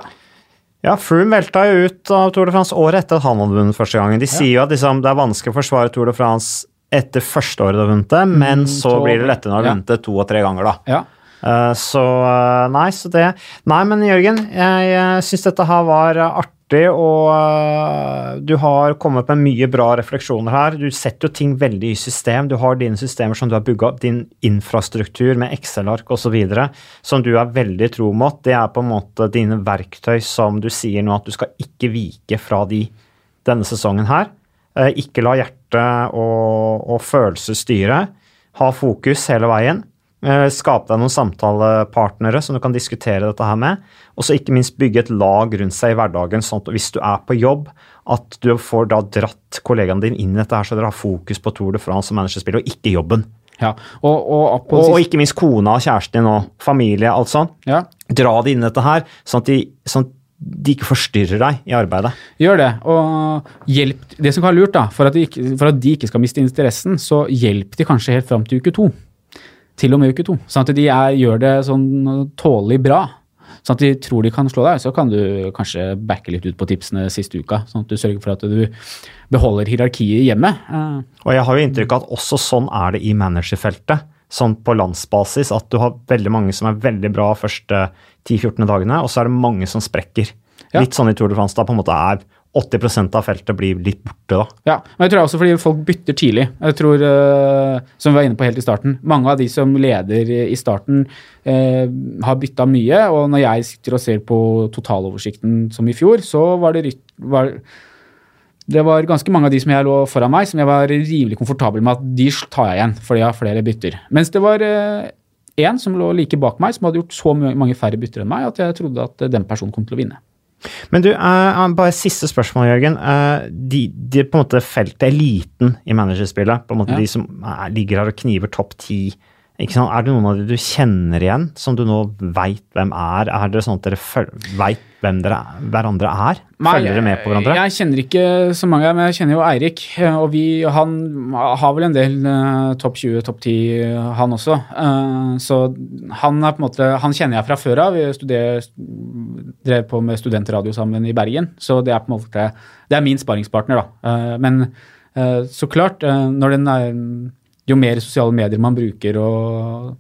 Ja, Froome velta jo ut av Tour de France året etter at han hadde vunnet første gangen. De sier jo at liksom, det er vanskelig å forsvare Tour de France etter første året du har vunnet det, men så så- blir det lettere når du har vunnet det to og tre ganger, da. ja. Eh, Så eh, nei, så det Nei, men Jørgen, jeg uh, syns dette her var artig, og eh, du har kommet med mye bra refleksjoner her. Du setter jo ting veldig i system. Du har dine systemer som du har bygga opp, din infrastruktur med Excel-ark osv., som du er veldig tro mot. Det er på en måte dine verktøy som du sier nå at du skal ikke vike fra de denne sesongen her. Ikke la hjerte og, og følelser styre. Ha fokus hele veien. Eh, Skap deg noen samtalepartnere som du kan diskutere dette her med. Og så ikke minst bygge et lag rundt seg i hverdagen, sånn at hvis du er på jobb, at du får da dratt kollegaene dine inn i dette her, så dere har fokus på Tour de France og managerspill, og ikke jobben. ja. Og, og, Og, og ikke minst kona og kjæresten din og familie, alt sånt. ja. Dra de inn i dette her, sånn at de, sånn at de ikke forstyrrer deg i arbeidet. Gjør det. Og hjelp Det som kan være lurt, da, for at, de ikke, for at de ikke skal miste interessen, så hjelp de kanskje helt fram til uke to. Til og med uke to. Sånn at de er, gjør det sånn tålelig bra. Sånn at de tror de kan slå deg. Så kan du kanskje backe litt ut på tipsene siste uka. Sånn at du sørger for at du beholder hierarkiet hjemme. Eh, Og jeg har jo inntrykk av at også sånn er det i managerfeltet. Sånn på landsbasis at du har veldig mange som er veldig bra første 10-14 dagene, og så er det mange som sprekker. Ja. Litt sånn i Tour de France da på en måte er 80% av feltet blir litt borte da. Ja, men jeg tror også fordi folk bytter tidlig. Jeg tror, uh, som vi var inne på helt i starten, mange av de som leder i starten, uh, har bytta mye. Og når jeg sitter og ser på totaloversikten som i fjor, så var det var, det var ganske mange av de som jeg lå foran meg, som jeg var rimelig komfortabel med at de tar jeg igjen, fordi jeg har flere bytter. Mens det var én som lå like bak meg, som hadde gjort så mange færre bytter enn meg, at jeg trodde at eh, den personen kom til å vinne. Men du, uh, bare siste spørsmål, Jørgen. Uh, de, de på en måte feltet eliten i managerspillet, på en måte Ja. de som uh, ligger her og kniver topp ti, ikke sant? Er det noen av de du kjenner igjen, som du nå veit hvem er? Er det sånn at dere veit hvem dere, hverandre er? Følger dere med på hverandre? Jeg kjenner ikke så mange, men jeg kjenner jo Eirik. Og vi, han har vel en del uh, topp 20, topp 10, han også. Uh, så han er på en måte, han kjenner jeg fra før av. Vi studer, drev på med studentradio sammen i Bergen. Så det er på en måte, det er min sparingspartner, da. Uh, men eh, så klart, eh, når den er, jo mer sosiale medier man bruker og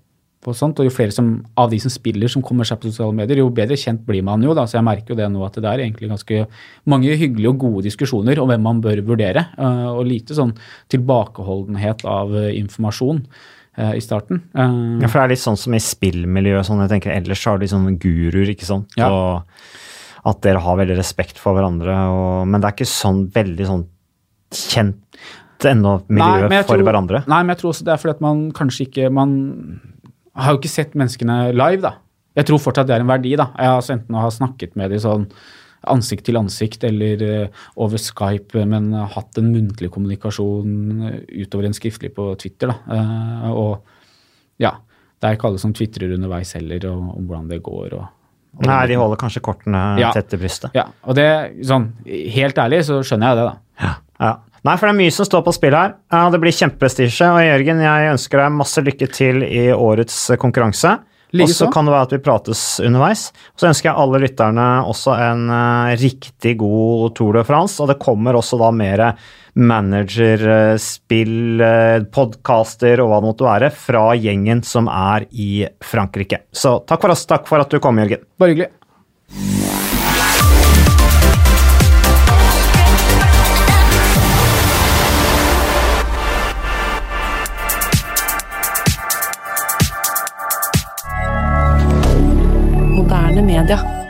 og sånt, og jo flere som, av de som spiller som kommer seg på sosiale medier, jo bedre kjent blir man jo. da, så Jeg merker jo det nå at det er egentlig ganske mange hyggelige og gode diskusjoner om hvem man bør vurdere. eh, og lite sånn tilbakeholdenhet av eh, informasjon eh, i starten. Ja, for det er litt sånn som i spillmiljøet, sånn jeg tenker ellers så har de sånne guruer, ikke sant. Ja. Og at dere har veldig respekt for hverandre, og, men det er ikke sånn veldig sånn kjent ennå miljø nei, for tror- hverandre. Nei, men jeg tror også det er fordi at man kanskje ikke Man har jo ikke sett menneskene live, da. Jeg tror fortsatt det er en verdi, da. Jeg har enten enten ha snakket med dem sånn ansikt til ansikt eller eh, over Skype, men hatt en muntlig kommunikasjon utover en skriftlig på Twitter. Da. Eh, og ja, det er ikke alle som tvitrer underveis heller om, om hvordan det går. og Nei, de holder kanskje kortene Ja. tett til brystet. Ja, og det, sånn, helt ærlig så skjønner jeg det, da. Ja, Ja. Nei, for det er mye som står på spill her. Det blir kjempeprestisje. Og Jørgen, jeg ønsker deg masse lykke til i årets konkurranse. Og så kan det være at vi prates underveis. Så ønsker jeg alle lytterne også en eh, riktig god Tour de France. Og det kommer også da mer managerspill, uh, podcaster og hva det måtte være fra gjengen som er i Frankrike. Så takk for oss. Takk for at du kom, Jørgen. Bare hyggelig. Canada.